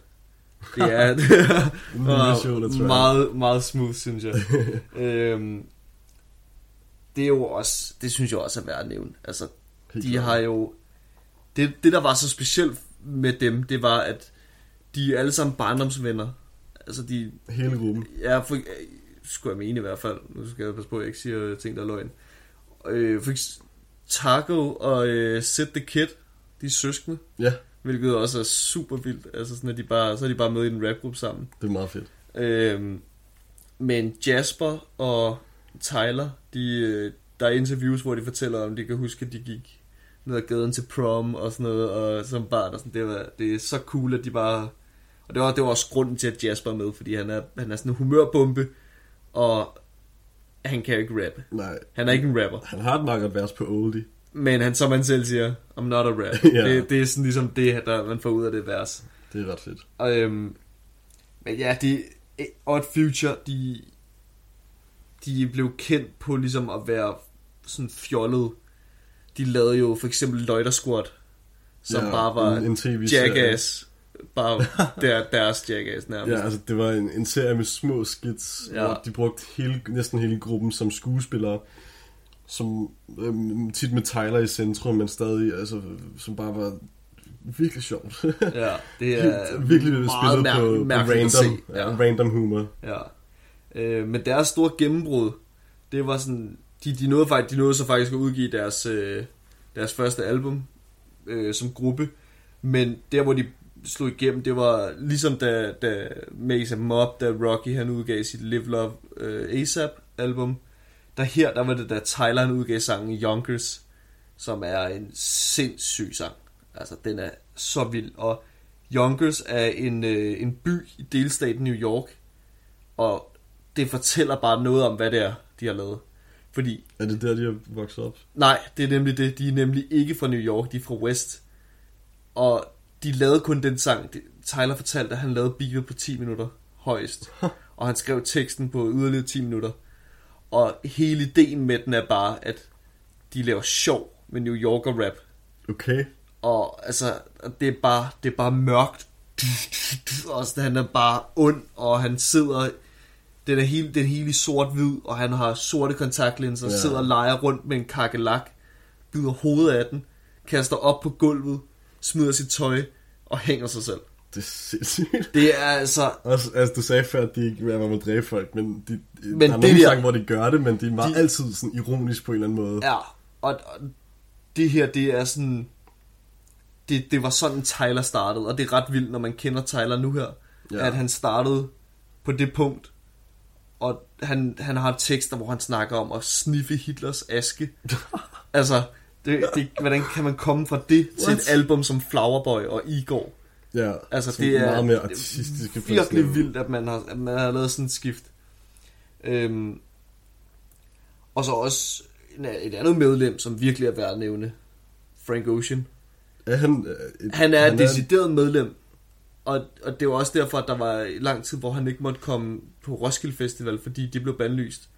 [SPEAKER 1] det er, det er meget, meget smooth, synes jeg. øhm, det er jo også, det synes jeg også er værd at nævne. Altså, de har jo, det, det der var så specielt med dem, det var, at de er alle sammen barndomsvenner. Altså, de,
[SPEAKER 2] Hele gruppen.
[SPEAKER 1] Ja, for, øh, skulle jeg mene i hvert fald. Nu skal jeg passe på, at jeg ikke siger ting, der er løgn. Øh, for Taco og øh, Sid the Kid, de er søskende,
[SPEAKER 2] Ja,
[SPEAKER 1] hvilket også er super vildt. Altså sådan, at de bare, så er de bare med i en rapgruppe sammen.
[SPEAKER 2] det er meget fedt.
[SPEAKER 1] Øhm, men Jasper og Tyler, de, øh, der er interviews, hvor de fortæller om, de kan huske, at de gik ned ad gaden til prom og sådan noget, og som barn og sådan, det, var, det er så cool, at de bare... Og det var, det var også grunden til, at Jasper er med, fordi han er, han er sådan en humørbombe, og han kan jo ikke rappe.
[SPEAKER 2] Nej,
[SPEAKER 1] Han er ikke en rapper.
[SPEAKER 2] han har et meget godt vers på Oldie.
[SPEAKER 1] Men han, som han selv siger, I'm not a rap.
[SPEAKER 2] Ja.
[SPEAKER 1] det, det er sådan ligesom det, der man får ud af det vers.
[SPEAKER 2] Det er ret fedt.
[SPEAKER 1] Og, øhm, men ja, de, Odd Future, de, de blev kendt på ligesom at være sådan fjollet. De lavede jo for eksempel Loiter Squad, som
[SPEAKER 2] Ja,
[SPEAKER 1] bare var
[SPEAKER 2] en- en.
[SPEAKER 1] Jackass. Bare der, deres Jackass nærmest.
[SPEAKER 2] Ja, altså det var en, en serie med små skits,
[SPEAKER 1] Ja.
[SPEAKER 2] hvor de brugte hele, næsten hele gruppen som skuespillere, som øhm, tit med Tyler i centrum, men stadig, altså, som bare var virkelig sjovt.
[SPEAKER 1] ja det er
[SPEAKER 2] virkelig
[SPEAKER 1] meget
[SPEAKER 2] spillet
[SPEAKER 1] mær-
[SPEAKER 2] på, på random, ja. random humor.
[SPEAKER 1] Ja. Øh, men deres store gennembrud, det var sådan, de, de, nåede, faktisk, de nåede så faktisk at udgive deres, øh, deres første album øh, som gruppe, men der hvor de slog igennem, det var ligesom da, da Maze Mob, da Rocky han udgav sit Live Love øh, ASAP album, der her, der var det da Tyler han udgav sangen Yonkers, som er en sindssyg sang. Altså, den er så vild. Og Yonkers er en, øh, en by i delstaten New York, og det fortæller bare noget om, hvad det er, de har lavet. Fordi,
[SPEAKER 2] Er det der, de har vokset op?
[SPEAKER 1] nej, det er nemlig det, de er nemlig ikke fra New York, de er fra West. Og de lavede kun den sang, Tyler fortalte, at han lavede beatet på 10 minutter højst. og han skrev teksten på yderligere 10 minutter. Og hele ideen med den er bare, at de laver sjov med New Yorker rap.
[SPEAKER 2] Okay.
[SPEAKER 1] Og altså, det er bare, det er bare mørkt. Og sådan, han er bare ond, og han sidder Den er hele, den er hele i sort-hvid, og han har sorte kontaktlinser, ja. Sidder og leger rundt med en kakelak, bider hovedet af den, kaster op på gulvet, smider sit tøj og hænger sig selv.
[SPEAKER 2] Det er sindssygt.
[SPEAKER 1] Det er altså...
[SPEAKER 2] Også, altså, du sagde før, at de ikke rapper med at dræbe folk, men, de, men der er nogle sange, hvor de gør det, men de er meget,
[SPEAKER 1] De-
[SPEAKER 2] altid sådan ironisk på en eller anden måde.
[SPEAKER 1] Ja, og, og det her, det er sådan... Det, det var sådan Tyler startede, og det er ret vildt, når man kender Tyler nu her. Ja. at han startede på det punkt, og han, han har tekster, hvor han snakker om at sniffe Hitlers aske. altså, det, det, hvordan kan man komme fra det til
[SPEAKER 2] What?
[SPEAKER 1] et album som Flowerboy og Igor?
[SPEAKER 2] Ja,
[SPEAKER 1] Altså, det er
[SPEAKER 2] meget mere
[SPEAKER 1] det er
[SPEAKER 2] artistiske
[SPEAKER 1] virkelig vildt, at man har, at man har lavet sådan et skift. Øhm, og så også et andet medlem, som virkelig er værd at nævne. Frank Ocean.
[SPEAKER 2] Er han, øh, et,
[SPEAKER 1] Han er et decideret medlem. Og, og det var også derfor, at der var lang tid, hvor han ikke måtte komme på Roskilde Festival, fordi de blev bandlyst.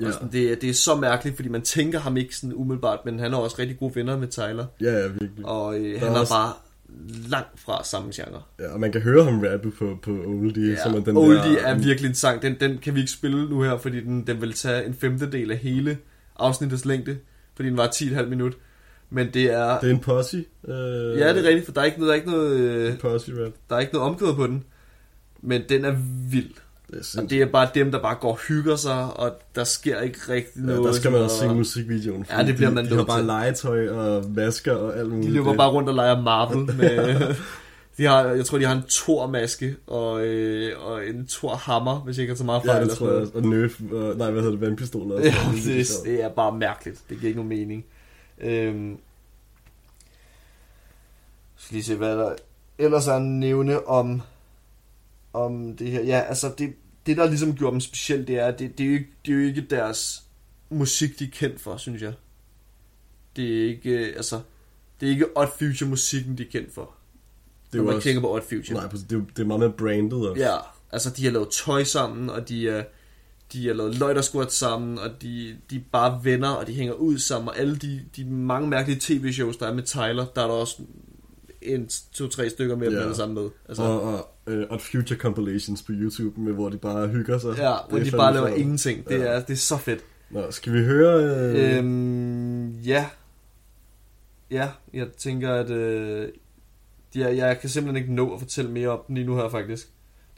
[SPEAKER 1] Ja.
[SPEAKER 2] Ja.
[SPEAKER 1] Og sådan, det, er- det er så mærkeligt, fordi man tænker ham ikke sådan umiddelbart, men han er også rigtig gode venner med Tyler.
[SPEAKER 2] Ja, ja, virkelig.
[SPEAKER 1] Og øh, han
[SPEAKER 2] er også-
[SPEAKER 1] bare langt fra samme genre.
[SPEAKER 2] Ja, og man kan høre ham rappe på, på Oldie,
[SPEAKER 1] Ja,
[SPEAKER 2] som er den
[SPEAKER 1] Oldie
[SPEAKER 2] der...
[SPEAKER 1] er virkelig en sang. Den, den kan vi ikke spille nu her, fordi den, den vil tage en femtedel af hele afsnittets længde, fordi den var 10,5 minut. Men det er...
[SPEAKER 2] Det er en posse. Øh,
[SPEAKER 1] ja, det er rigtigt, for der er ikke noget, der er ikke noget, øh,
[SPEAKER 2] posse rap.
[SPEAKER 1] der er ikke noget omkvæd på den. Men den er vild.
[SPEAKER 2] Det er
[SPEAKER 1] Og det er bare dem, der bare går og hygger sig, og der sker ikke rigtig
[SPEAKER 2] Ja,
[SPEAKER 1] noget.
[SPEAKER 2] der skal man også se
[SPEAKER 1] og
[SPEAKER 2] musikvideoen.
[SPEAKER 1] Ja, det bliver
[SPEAKER 2] de,
[SPEAKER 1] man
[SPEAKER 2] De har
[SPEAKER 1] nødt
[SPEAKER 2] bare
[SPEAKER 1] til.
[SPEAKER 2] legetøj og masker og alt muligt.
[SPEAKER 1] De løber bare rundt og leger Marvel med... De har, jeg tror, de har en Thor-maske og, øh, og en Thor-hammer, hvis jeg ikke har så meget fejl.
[SPEAKER 2] Ja, det tror jeg. Og nerf, og, nej, hvad hedder det, vandpistoler.
[SPEAKER 1] Ja, det, det er bare mærkeligt. Det giver ikke nogen mening. Øhm, skal lige se, hvad der ellers er at nævne om, om det her. Ja, altså det, det der ligesom gjorde dem specielt, det er, at det, det, er jo ikke, det er jo ikke deres musik, de er kendt for, synes jeg. Det er ikke, øh, altså, det er ikke Odd Future musikken, de er kendt for.
[SPEAKER 2] Det er
[SPEAKER 1] når man
[SPEAKER 2] også-
[SPEAKER 1] tænker på Odd Future.
[SPEAKER 2] Nej, det er, det er meget mere branded også.
[SPEAKER 1] Ja, altså de har lavet tøj sammen, og de er, de har lavet løjtersquat sammen, og de, de er bare venner, og de hænger ud sammen, og alle de, de mange mærkelige tv-shows, der er med Tyler, der er der også en, to-tre stykker med, yeah. sammen med. Altså,
[SPEAKER 2] Og, og uh, Odd Future compilations på YouTube, med, hvor de bare hygger sig.
[SPEAKER 1] ja, hvor de bare laver ingenting. Det,
[SPEAKER 2] Ja.
[SPEAKER 1] er, det er så fedt.
[SPEAKER 2] Nå, skal vi høre... Øh,
[SPEAKER 1] Øhm, ja. Ja, jeg tænker, at øh, ja, jeg kan simpelthen ikke nå at fortælle mere om den lige nu her, faktisk.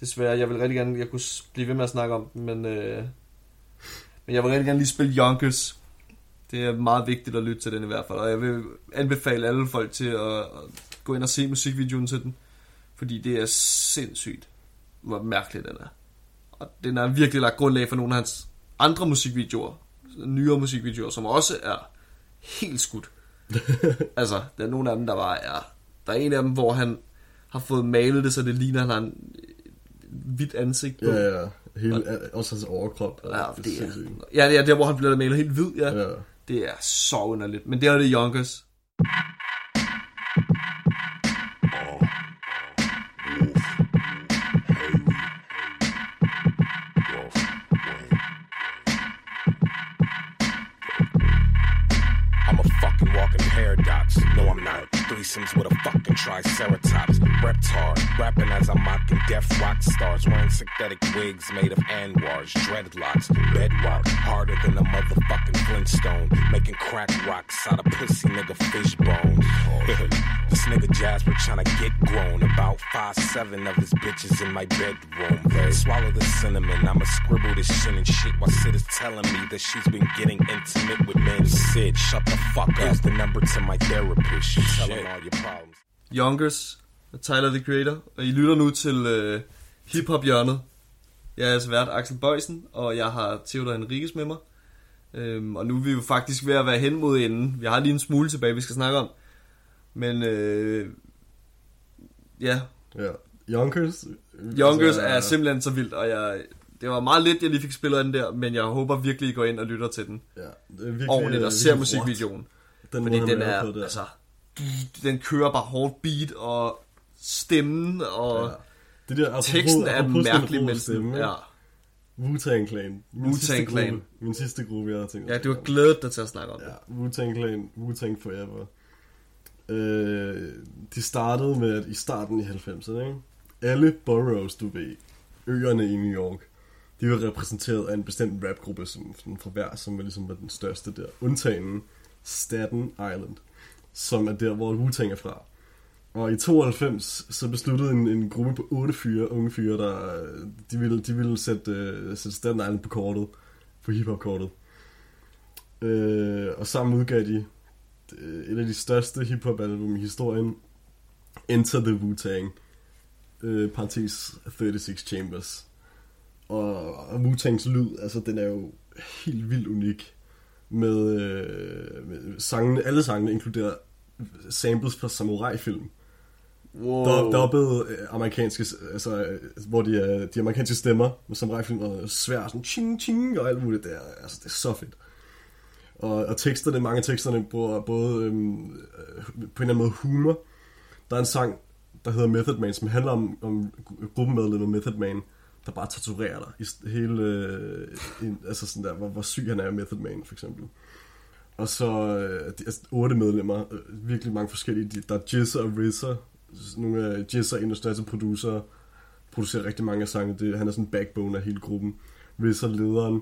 [SPEAKER 1] Desværre, jeg vil rigtig gerne, jeg kunne blive ved med at snakke om den, men, øh, men jeg vil rigtig gerne lige spille Yonkers. Det er meget vigtigt at lytte til den i hvert fald, og jeg vil anbefale alle folk til at, at gå ind og se musikvideoen til den, fordi det er sindssygt, hvor mærkelig den er. Og den er virkelig lagt grundlag for nogle af hans andre musikvideoer, nyere musikvideoer, som også er helt skudt. altså, der er nogle af dem, der bare er... Der er en af dem, hvor han har fået malet det, så det ligner, at han har en hvidt ansigt på.
[SPEAKER 2] Ja, ja. Hele, også hans overkrop.
[SPEAKER 1] Ja,
[SPEAKER 2] det er
[SPEAKER 1] det er, ja, det er der, hvor han bliver malet helt hvid, ja.
[SPEAKER 2] Ja.
[SPEAKER 1] Det er så underligt. Men det er det Yonkers.
[SPEAKER 8] Threesomes with a fucking triceratops. Repped hard, rapping as I'm mocking deaf rock stars. Wearing synthetic wigs made of anwars, dreadlocks, bedrock. Harder than a motherfucking Flintstone. Making crack rocks out of pussy nigga fish bones. this nigga Jasper tryna get grown. About five seven of his bitches in my bedroom. Swallow the cinnamon. I'ma scribble this shit and shit while Sid is telling me that she's been getting intimate with men. Sid, shut the fuck up. Here's the number to my therapist. You tell him all your problems.
[SPEAKER 1] Yonkers af Tyler, the Creator. Og I lytter nu til øh, hiphop-hjørnet. Jeg er altså vært Axel Bøjsen, og jeg har Theodor Henriques med mig. Øhm, og nu er vi jo faktisk ved at være hen mod enden. Vi har lige en smule tilbage, vi skal snakke om. Men øh, ja,
[SPEAKER 2] Ja. Yonkers.
[SPEAKER 1] Yonkers
[SPEAKER 2] altså,
[SPEAKER 1] er simpelthen så vildt, og jeg, det var meget lidt, jeg lige fik spillet af den der, men jeg håber virkelig, I går ind og lytter til den
[SPEAKER 2] Ja, det er virkelig,
[SPEAKER 1] ordentligt og
[SPEAKER 2] øh,
[SPEAKER 1] ser musikvideoen.
[SPEAKER 2] Den
[SPEAKER 1] Fordi den er,
[SPEAKER 2] rapper på der.
[SPEAKER 1] altså, den kører bare hårdt beat, og stemmen, og
[SPEAKER 2] Ja. Det der, apropos-
[SPEAKER 1] teksten er mærkelig, men
[SPEAKER 2] stemme,
[SPEAKER 1] ja.
[SPEAKER 2] Wu-Tang Clan. Min
[SPEAKER 1] Wu-Tang
[SPEAKER 2] sidste
[SPEAKER 1] Clan.
[SPEAKER 2] Gruppe, min sidste gruppe, jeg har tænkt.
[SPEAKER 1] ja, det var glædet dig til at snakke om det.
[SPEAKER 2] Ja, Wu-Tang Clan, Wu-Tang Forever. Øh, de startede med, at i starten i 90'erne, ikke? alle boroughs, du ved, øerne i New York, de var repræsenteret af en bestemt rapgruppe som, fra hver, som var ligesom var den største der. Undtagen Staten Island, som er der, hvor Wu-Tang er fra. Og i 92, så besluttede en, en gruppe på otte fyre, unge fyre, der de ville, de ville sætte, uh, sætte Staten Island på kortet, på hiphop-kortet. Uh, og sammen udgav de uh, et af de største hiphop-album i historien, Enter the Wu-Tang, uh, parentes 36 Chambers. Og, og Wu-Tangs lyd, altså den er jo helt vildt unik. Med, øh, med sangene, alle sangene inkluderer samples fra samurai-film.
[SPEAKER 1] Wow.
[SPEAKER 2] Der, dobbede øh, amerikanske, altså, øh, hvor de, er, de amerikanske stemmer med samurai-film og svær, sådan ching ching og alt muligt der. Altså, det er så fedt. Og, og teksterne, mange af teksterne bruger både øhm, øh, på en eller anden måde humor. Der er en sang, der hedder Method Man, som handler om, om gruppemedlemmet Method Man, der bare torturerer dig. I hele, øh, en, altså sådan der, hvor, hvor syg han er Method Man, for eksempel. Og så øh, altså, otte medlemmer, øh, virkelig mange forskellige. De, der er Jizza og RZA. Nogle af Jizza er en af de største producer, producerer rigtig mange af sangene. Det, han er sådan backbone af hele gruppen. RZA lederen.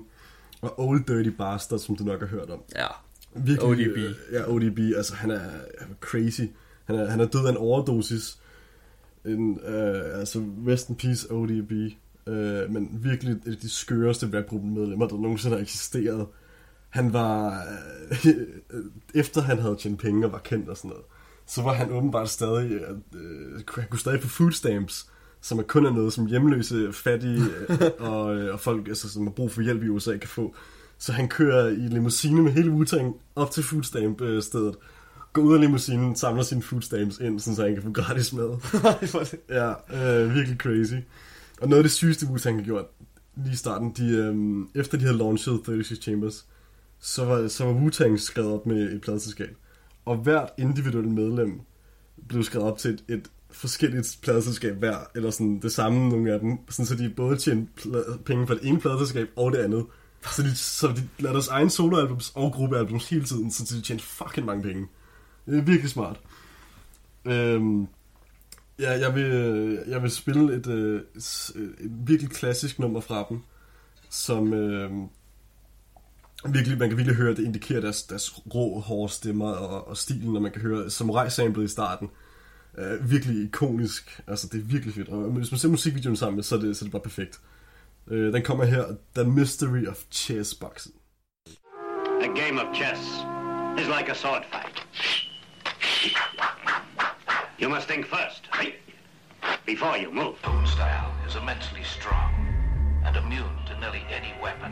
[SPEAKER 2] Og Old Dirty Bastard, som du nok har hørt om.
[SPEAKER 1] Ja.
[SPEAKER 2] Virkelig,
[SPEAKER 1] ODB.
[SPEAKER 2] øh, Ja, ODB. Altså, han er, han er crazy. Han er, han er død af en overdosis. En, øh, altså, rest in peace ODB. Øh, men virkelig et af de skøreste rapgruppemedlemmer, der nogensinde har eksisteret. Han var... Øh, efter han havde tjent penge og var kendt og sådan noget, så var han åbenbart stadig... Øh, han kunne stadig få food stamps, som er kun er noget, som hjemløse, fattige øh, og, øh, og folk, altså, som har brug for hjælp i USA, kan få. Så han kører i limousine med hele Wu-Tang op til foodstamp-stedet. Går ud af limousinen, samler sine foodstamps ind, sådan, så han kan få gratis mad. ja, øh, virkelig crazy. Og noget af det sygeste Wu-Tang har gjort, lige i starten, de, øhm, efter de havde launchet 36 Chambers, så var, så var Wu-Tang skrevet op med et pladselskab. Og hvert individuelle medlem blev skrevet op til et, et forskelligt pladselskab hver, eller sådan det samme nogle af dem, sådan så de både tjente penge for det ene pladselskab og det andet. Så de, så de lavede deres egen soloalbums og gruppealbums hele tiden, så de tjente fucking mange penge. Det er virkelig smart. Øhm, ja, jeg vil, jeg vil spille et, øh, et, øh, et virkelig klassisk nummer fra dem, som øh, virkelig, man kan virkelig høre, det indikerer deres, deres rå, hårde stemmer og, og stilen, når man kan høre samurai-samlet i starten. Øh, virkelig ikonisk. Altså, det er virkelig fedt. Og øh, hvis man ser musikvideoen sammen, så er det, så er det bare perfekt. Øh, den kommer her, The Mystery of Chess Boxing.
[SPEAKER 9] A game of chess is like a sword fight. You must think first. Before you move.
[SPEAKER 10] own style is immensely strong and immune to nearly any weapon.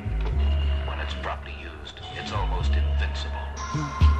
[SPEAKER 10] When it's properly used, it's almost invincible.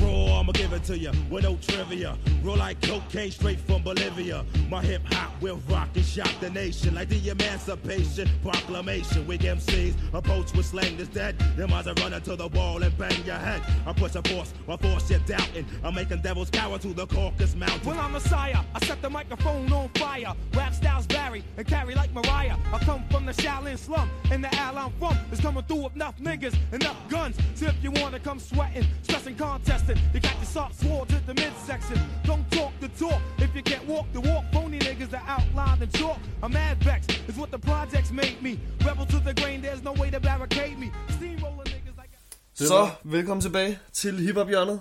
[SPEAKER 6] Raw, I'ma give it to you with no trivia. Roll like cocaine straight from Bolivia. My hip hop will rock and shock the nation like the Emancipation Proclamation. With MCs approach with slang that's dead. Them eyes are running to the wall and bang your head. I push a force, I force you're doubting. I'm making devils cower to the Caucasus Mountain.
[SPEAKER 11] Well, I'm a Messiah. I set the microphone on fire. Rap styles vary and carry like Mariah. I come from the Shaolin slum, and the al I'm from is coming through with enough niggas, and enough guns. So if you wanna come sweating, stressing, contesting, you got your soft swords at the midsection. Don't talk the talk if you can't walk the walk. Phony niggas that outline the chalk. I'm mad vexed, is what the projects made me. Rebel to the grain, there's no way to barricade me. Steamroller niggas like.
[SPEAKER 1] Så, velkommen tilbage til Hip Hop Hjørnet.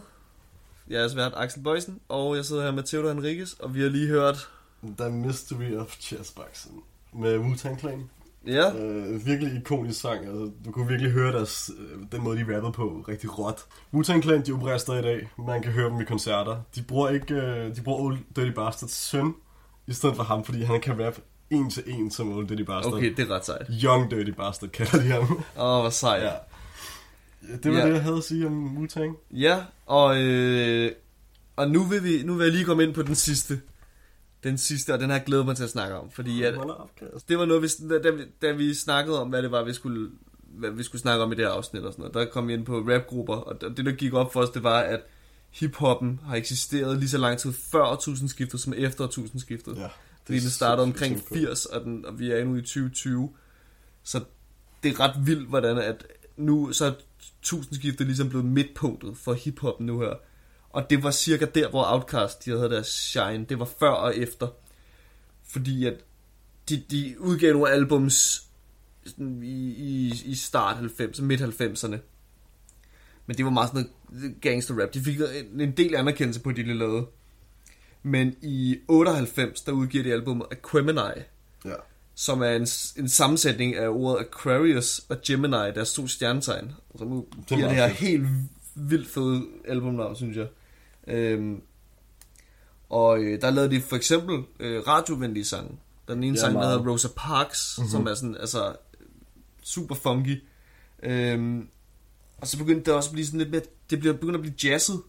[SPEAKER 1] Jeg er svært Axel Bøjsen, og jeg sidder her med Theodor Henriques, og vi har lige hørt...
[SPEAKER 2] The Mystery of Chess Boxing med Wu-Tang Clan.
[SPEAKER 1] Ja,
[SPEAKER 2] Øh, virkelig ikonisk sang. Altså, du kunne virkelig høre deres, øh, den måde, de rappede på, rigtig råt. Wu-Tang Clan, de opererer stadig i dag. Man kan høre dem i koncerter. De bruger ikke, øh, de bruger Old Dirty Bastards søn, i stedet for ham, fordi han kan rappe en til en som Old Dirty Bastard.
[SPEAKER 1] okay, det er ret sejt.
[SPEAKER 2] Young Dirty Bastard kalder de ham.
[SPEAKER 1] Åh, oh, hvor sejt.
[SPEAKER 2] ja. Det var
[SPEAKER 1] Ja.
[SPEAKER 2] det, jeg havde at sige om Wu-Tang.
[SPEAKER 1] Ja, og, øh, og nu, vil vi, nu vil jeg lige komme ind på den sidste. Den sidste, og den har glædet mig til at snakke om. Fordi at, det var noget, vi, da, vi, da vi snakkede om, hvad det var, vi skulle, hvad vi skulle snakke om i det her afsnit og sådan noget. Der kom vi ind på rapgrupper, og det, der gik op for os, det var, at hiphoppen har eksisteret lige så lang tid før årtusindskiftet, som efter årtusindskiftet.
[SPEAKER 2] Ja,
[SPEAKER 1] Fordi
[SPEAKER 2] er
[SPEAKER 1] den startede omkring
[SPEAKER 2] tænkt på.
[SPEAKER 1] 80, og, den, og vi er nu i 2020. Så det er ret vildt, hvordan at nu så er tusindskiftet ligesom blevet midtpunktet for hiphoppen nu her. Og det var cirka der, hvor Outkast de havde deres shine. Det var før og efter. Fordi at de, de udgav nogle albums sådan i, i, i start 90'erne, midt 90'erne. Men det var meget sådan noget gangster rap. De fik en, en del anerkendelse på, det de lavede. Men i 98, der udgiver de albumet Aquemini,
[SPEAKER 2] Ja.
[SPEAKER 1] som er en, en sammensætning af ordet Aquarius og Gemini, deres to stjernetegn. Som
[SPEAKER 2] er
[SPEAKER 1] giver det her helt vildt fede albumnavn, synes jeg. Øhm, og øh, der lavede de for eksempel øh, radiovenlige sange. Der er den ene
[SPEAKER 2] Ja,
[SPEAKER 1] sang, der hedder Rosa Parks, mm-hmm. som er sådan, altså, super funky. Øhm, og så begyndte det også at blive sådan lidt mere, det bliver begyndt at blive jazzet.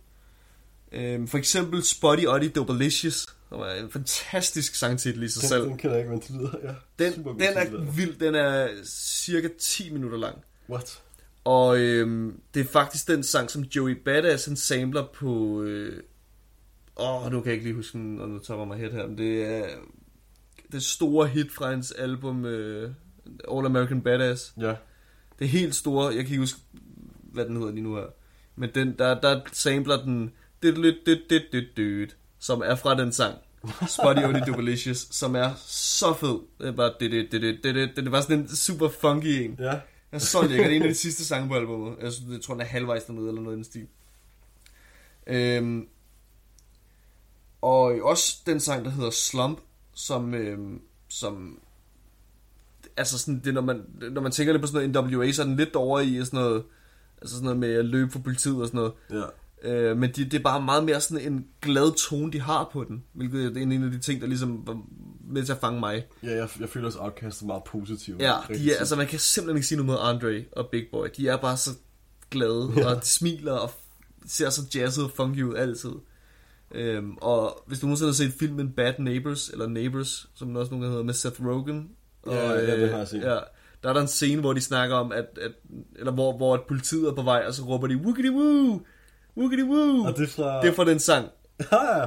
[SPEAKER 1] Øhm, for eksempel Spotty Oddy Dobelicious, som er en fantastisk sangtitel i sig selv.
[SPEAKER 2] Den, den kan jeg ikke, men det lyder, ja.
[SPEAKER 1] Den, den er vild, den er cirka 10 minutter lang.
[SPEAKER 2] What?
[SPEAKER 1] Og øhm, det er faktisk den sang, som Joey Badass han samler på... Øh, åh, nu kan jeg ikke lige huske den the top of my head her, men det er det store hit fra hans album øh, All American Badass.
[SPEAKER 2] Ja.
[SPEAKER 1] Det er helt store, jeg kan ikke huske, hvad den hedder lige nu her. Men den, der, der sampler den... dit, dit, dit, dit, Som er fra den sang. Spotty Only Dubalicious, som er så fed. Det er bare det, det, det, det, det, det, det er bare sådan en super funky en.
[SPEAKER 2] Ja.
[SPEAKER 1] Det er så lækker. Det er en af de sidste sange på albumet. Jeg, synes, jeg tror, den er halvvejs dernede, eller noget i den stil. Øhm, og også den sang, der hedder Slump, som, øhm, som altså sådan, det, når, man, når man tænker lidt på sådan noget NWA, så er den lidt over i sådan noget, altså sådan noget med at løbe for politiet og sådan noget.
[SPEAKER 2] Ja.
[SPEAKER 1] Øh, men de, det er bare meget mere sådan en glad tone, de har på den, hvilket er en af de ting, der ligesom var med til at fange mig.
[SPEAKER 2] Ja, jeg, jeg føler også, Outcast er meget positiv.
[SPEAKER 1] Ja, de er, altså man kan simpelthen ikke sige noget mod Andre og Big Boy. De er bare så glade, ja. og de smiler og ser så jazzet og funky ud altid. Øhm, og hvis du nogensinde har set filmen Bad Neighbors, eller Neighbors, som den også nogle gange hedder, med Seth Rogen. Og,
[SPEAKER 2] Ja, ja, det har jeg set.
[SPEAKER 1] Ja, der er der en scene, hvor de snakker om, at, at eller hvor, hvor at politiet er på vej, og så råber de, woogity woo, woogity woo.
[SPEAKER 2] Og det er fra...
[SPEAKER 1] Det er fra den sang.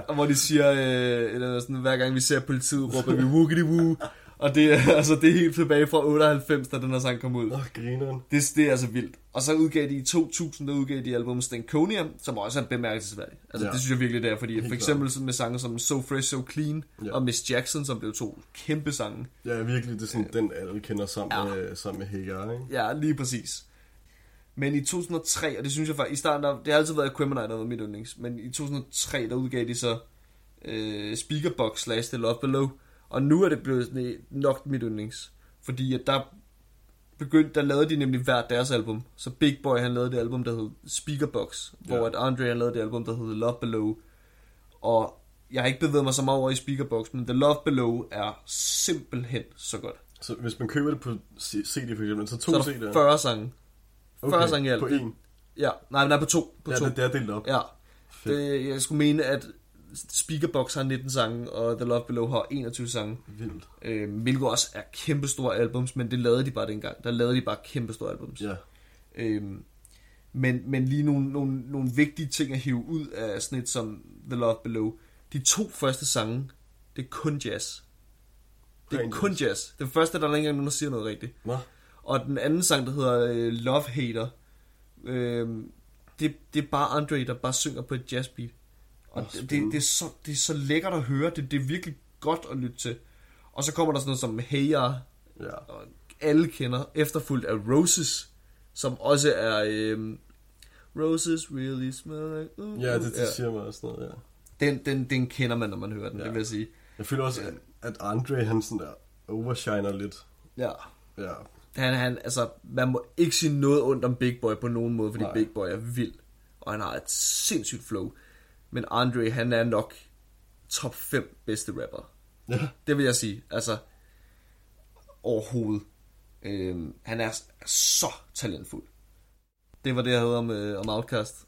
[SPEAKER 1] Og hvor de siger, øh, eller sådan, hver gang vi ser politiet, råber vi woogity woo. Og det, er- altså, det er helt tilbage fra 98, da den her sang kom ud.
[SPEAKER 2] Åh, grineren.
[SPEAKER 1] Det, det er altså vildt. Og så udgav de i 2000, der udgav de albumet Stankonia, som også er bemærkelsesværdigt. Altså,
[SPEAKER 2] Ja.
[SPEAKER 1] det synes jeg virkelig, det er, fordi
[SPEAKER 2] Helt
[SPEAKER 1] for eksempel sådan med sange som So Fresh, So Clean
[SPEAKER 2] Ja.
[SPEAKER 1] og Miss Jackson, som blev to kæmpe sange.
[SPEAKER 2] Ja, virkelig, det er sådan, den alle kender sammen,
[SPEAKER 1] Ja.
[SPEAKER 2] med, sammen med Hagar, ikke?
[SPEAKER 1] Ja, lige præcis. Men i 2003, og det synes jeg faktisk, i starten, der, det har altid været Aquemini, der var mit yndlings, men i 2003, der udgav de så øh, Speakerbox slash The Love Below, og nu er det blevet øh, nok mit yndlings, fordi at der begyndte, der lavede de nemlig hver deres album, så Big Boy han lavede det album, der hed Speakerbox,
[SPEAKER 2] Ja.
[SPEAKER 1] hvor at Andre han lavede det album, der hed The Love Below, og jeg har ikke bevæget mig så meget over i Speakerbox, men The Love Below er simpelthen så godt.
[SPEAKER 2] Så hvis man køber det på CD for eksempel, så to
[SPEAKER 1] Så er
[SPEAKER 2] CD'er.
[SPEAKER 1] der 40 sange. 40
[SPEAKER 2] Okay,
[SPEAKER 1] sange i alt.
[SPEAKER 2] på en?
[SPEAKER 1] Ja, nej, nej, på to. På
[SPEAKER 2] Ja,
[SPEAKER 1] to.
[SPEAKER 2] det, det er delt op.
[SPEAKER 1] Ja.
[SPEAKER 2] Fedt.
[SPEAKER 1] Det, jeg skulle mene, at Speakerbox har 19 sange, og The Love Below har 21 sange.
[SPEAKER 2] Vildt.
[SPEAKER 1] Øh, hvilket også er kæmpestore albums, men det lavede de bare dengang. Der lavede de bare kæmpestore albums.
[SPEAKER 2] Ja.
[SPEAKER 1] Øhm, men, men lige nogle, nogle, nogle vigtige ting at hive ud af sådan et som The Love Below. De to første sange, det er kun jazz. Det er
[SPEAKER 2] Rent
[SPEAKER 1] kun jazz. Den første, der er der ikke engang nogen, der siger noget rigtigt.
[SPEAKER 2] Nå.
[SPEAKER 1] Og den anden sang, der hedder øh, Love Hater, øh, det, det er bare Andre, der bare synger på et jazzbeat. Og
[SPEAKER 2] Nå,
[SPEAKER 1] det, det, det, er så, det er så lækkert at høre. Det, det er virkelig godt at lytte til. Og så kommer der sådan noget som Ya,
[SPEAKER 2] Ja.
[SPEAKER 1] og alle kender, efterfulgt af Roses, som også er... Øh, Roses really smell like... Uh,
[SPEAKER 2] Ja, det, det siger mig også noget, ja.
[SPEAKER 1] Den, den, den kender man, når man hører den, ja.
[SPEAKER 2] Ja.
[SPEAKER 1] det vil jeg sige.
[SPEAKER 2] Jeg føler også, at, at Andre, han sådan der overshiner lidt.
[SPEAKER 1] Ja.
[SPEAKER 2] Ja.
[SPEAKER 1] Han, han, altså, man må ikke sige noget ondt om Big Boy på nogen måde, fordi
[SPEAKER 2] Nej.
[SPEAKER 1] Big Boy er vild. Og han har et sindssygt flow. Men Andre, han er nok top 5 bedste rapper.
[SPEAKER 2] Ja.
[SPEAKER 1] Det vil jeg sige. Altså, overhovedet. Øhm, han er, så talentfuld. Det var det, jeg havde om, øh, om Outcast.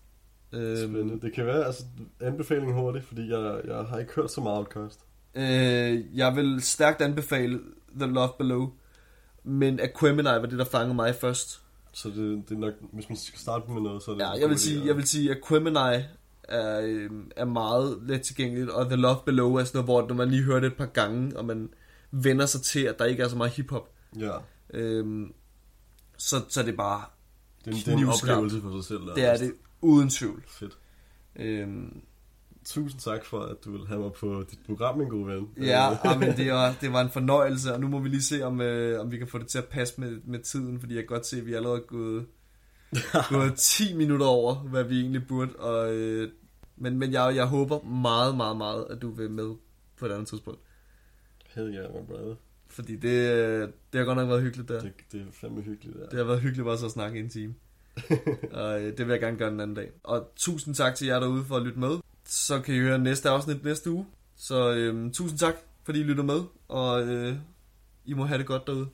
[SPEAKER 1] Øhm,
[SPEAKER 2] Spændende. Det kan være, altså, anbefaling hurtigt, fordi jeg, jeg har ikke hørt så meget Outcast.
[SPEAKER 1] Øh, jeg vil stærkt anbefale The Love Below. Men Aquemini var det, der fangede mig først.
[SPEAKER 2] Så det, det er nok, hvis man skal starte med noget, så er det...
[SPEAKER 1] Ja, jeg vil sige, jeg vil sige at Aquemini er, øh, er meget let tilgængeligt, og The Love Below er sådan noget, hvor når man lige hører det et par gange, og man vender sig til, at der ikke er så meget hiphop.
[SPEAKER 2] Ja,
[SPEAKER 1] Øhm, så, så er det bare
[SPEAKER 2] det er, en- det er en oplevelse for sig selv.
[SPEAKER 1] Det er det uden tvivl.
[SPEAKER 2] Fedt.
[SPEAKER 1] Øhm,
[SPEAKER 2] Tusind tak for, at du vil have mig på dit program, min gode ven.
[SPEAKER 1] Ja,
[SPEAKER 2] Øh,
[SPEAKER 1] ah, men det var, det var en fornøjelse, og nu må vi lige se, om, øh, om vi kan få det til at passe med, med tiden, fordi jeg kan godt se, at vi er allerede gået, gået 10 minutter over, hvad vi egentlig burde. Og, øh, men men jeg, jeg håber meget, meget, meget, at du vil med på et andet tidspunkt.
[SPEAKER 2] Hell yeah, my brother.
[SPEAKER 1] Fordi det, øh, det har godt nok været hyggeligt der.
[SPEAKER 2] Det, det er fandme hyggeligt, der.
[SPEAKER 1] Det har været hyggeligt bare så at snakke i en time. og øh, det vil jeg gerne gøre en anden dag. Og tusind tak til jer derude for at lytte med. Så kan I høre næste afsnit næste uge. Så øh, tusind tak, fordi I lytter med. Og øh, I må have det godt derude.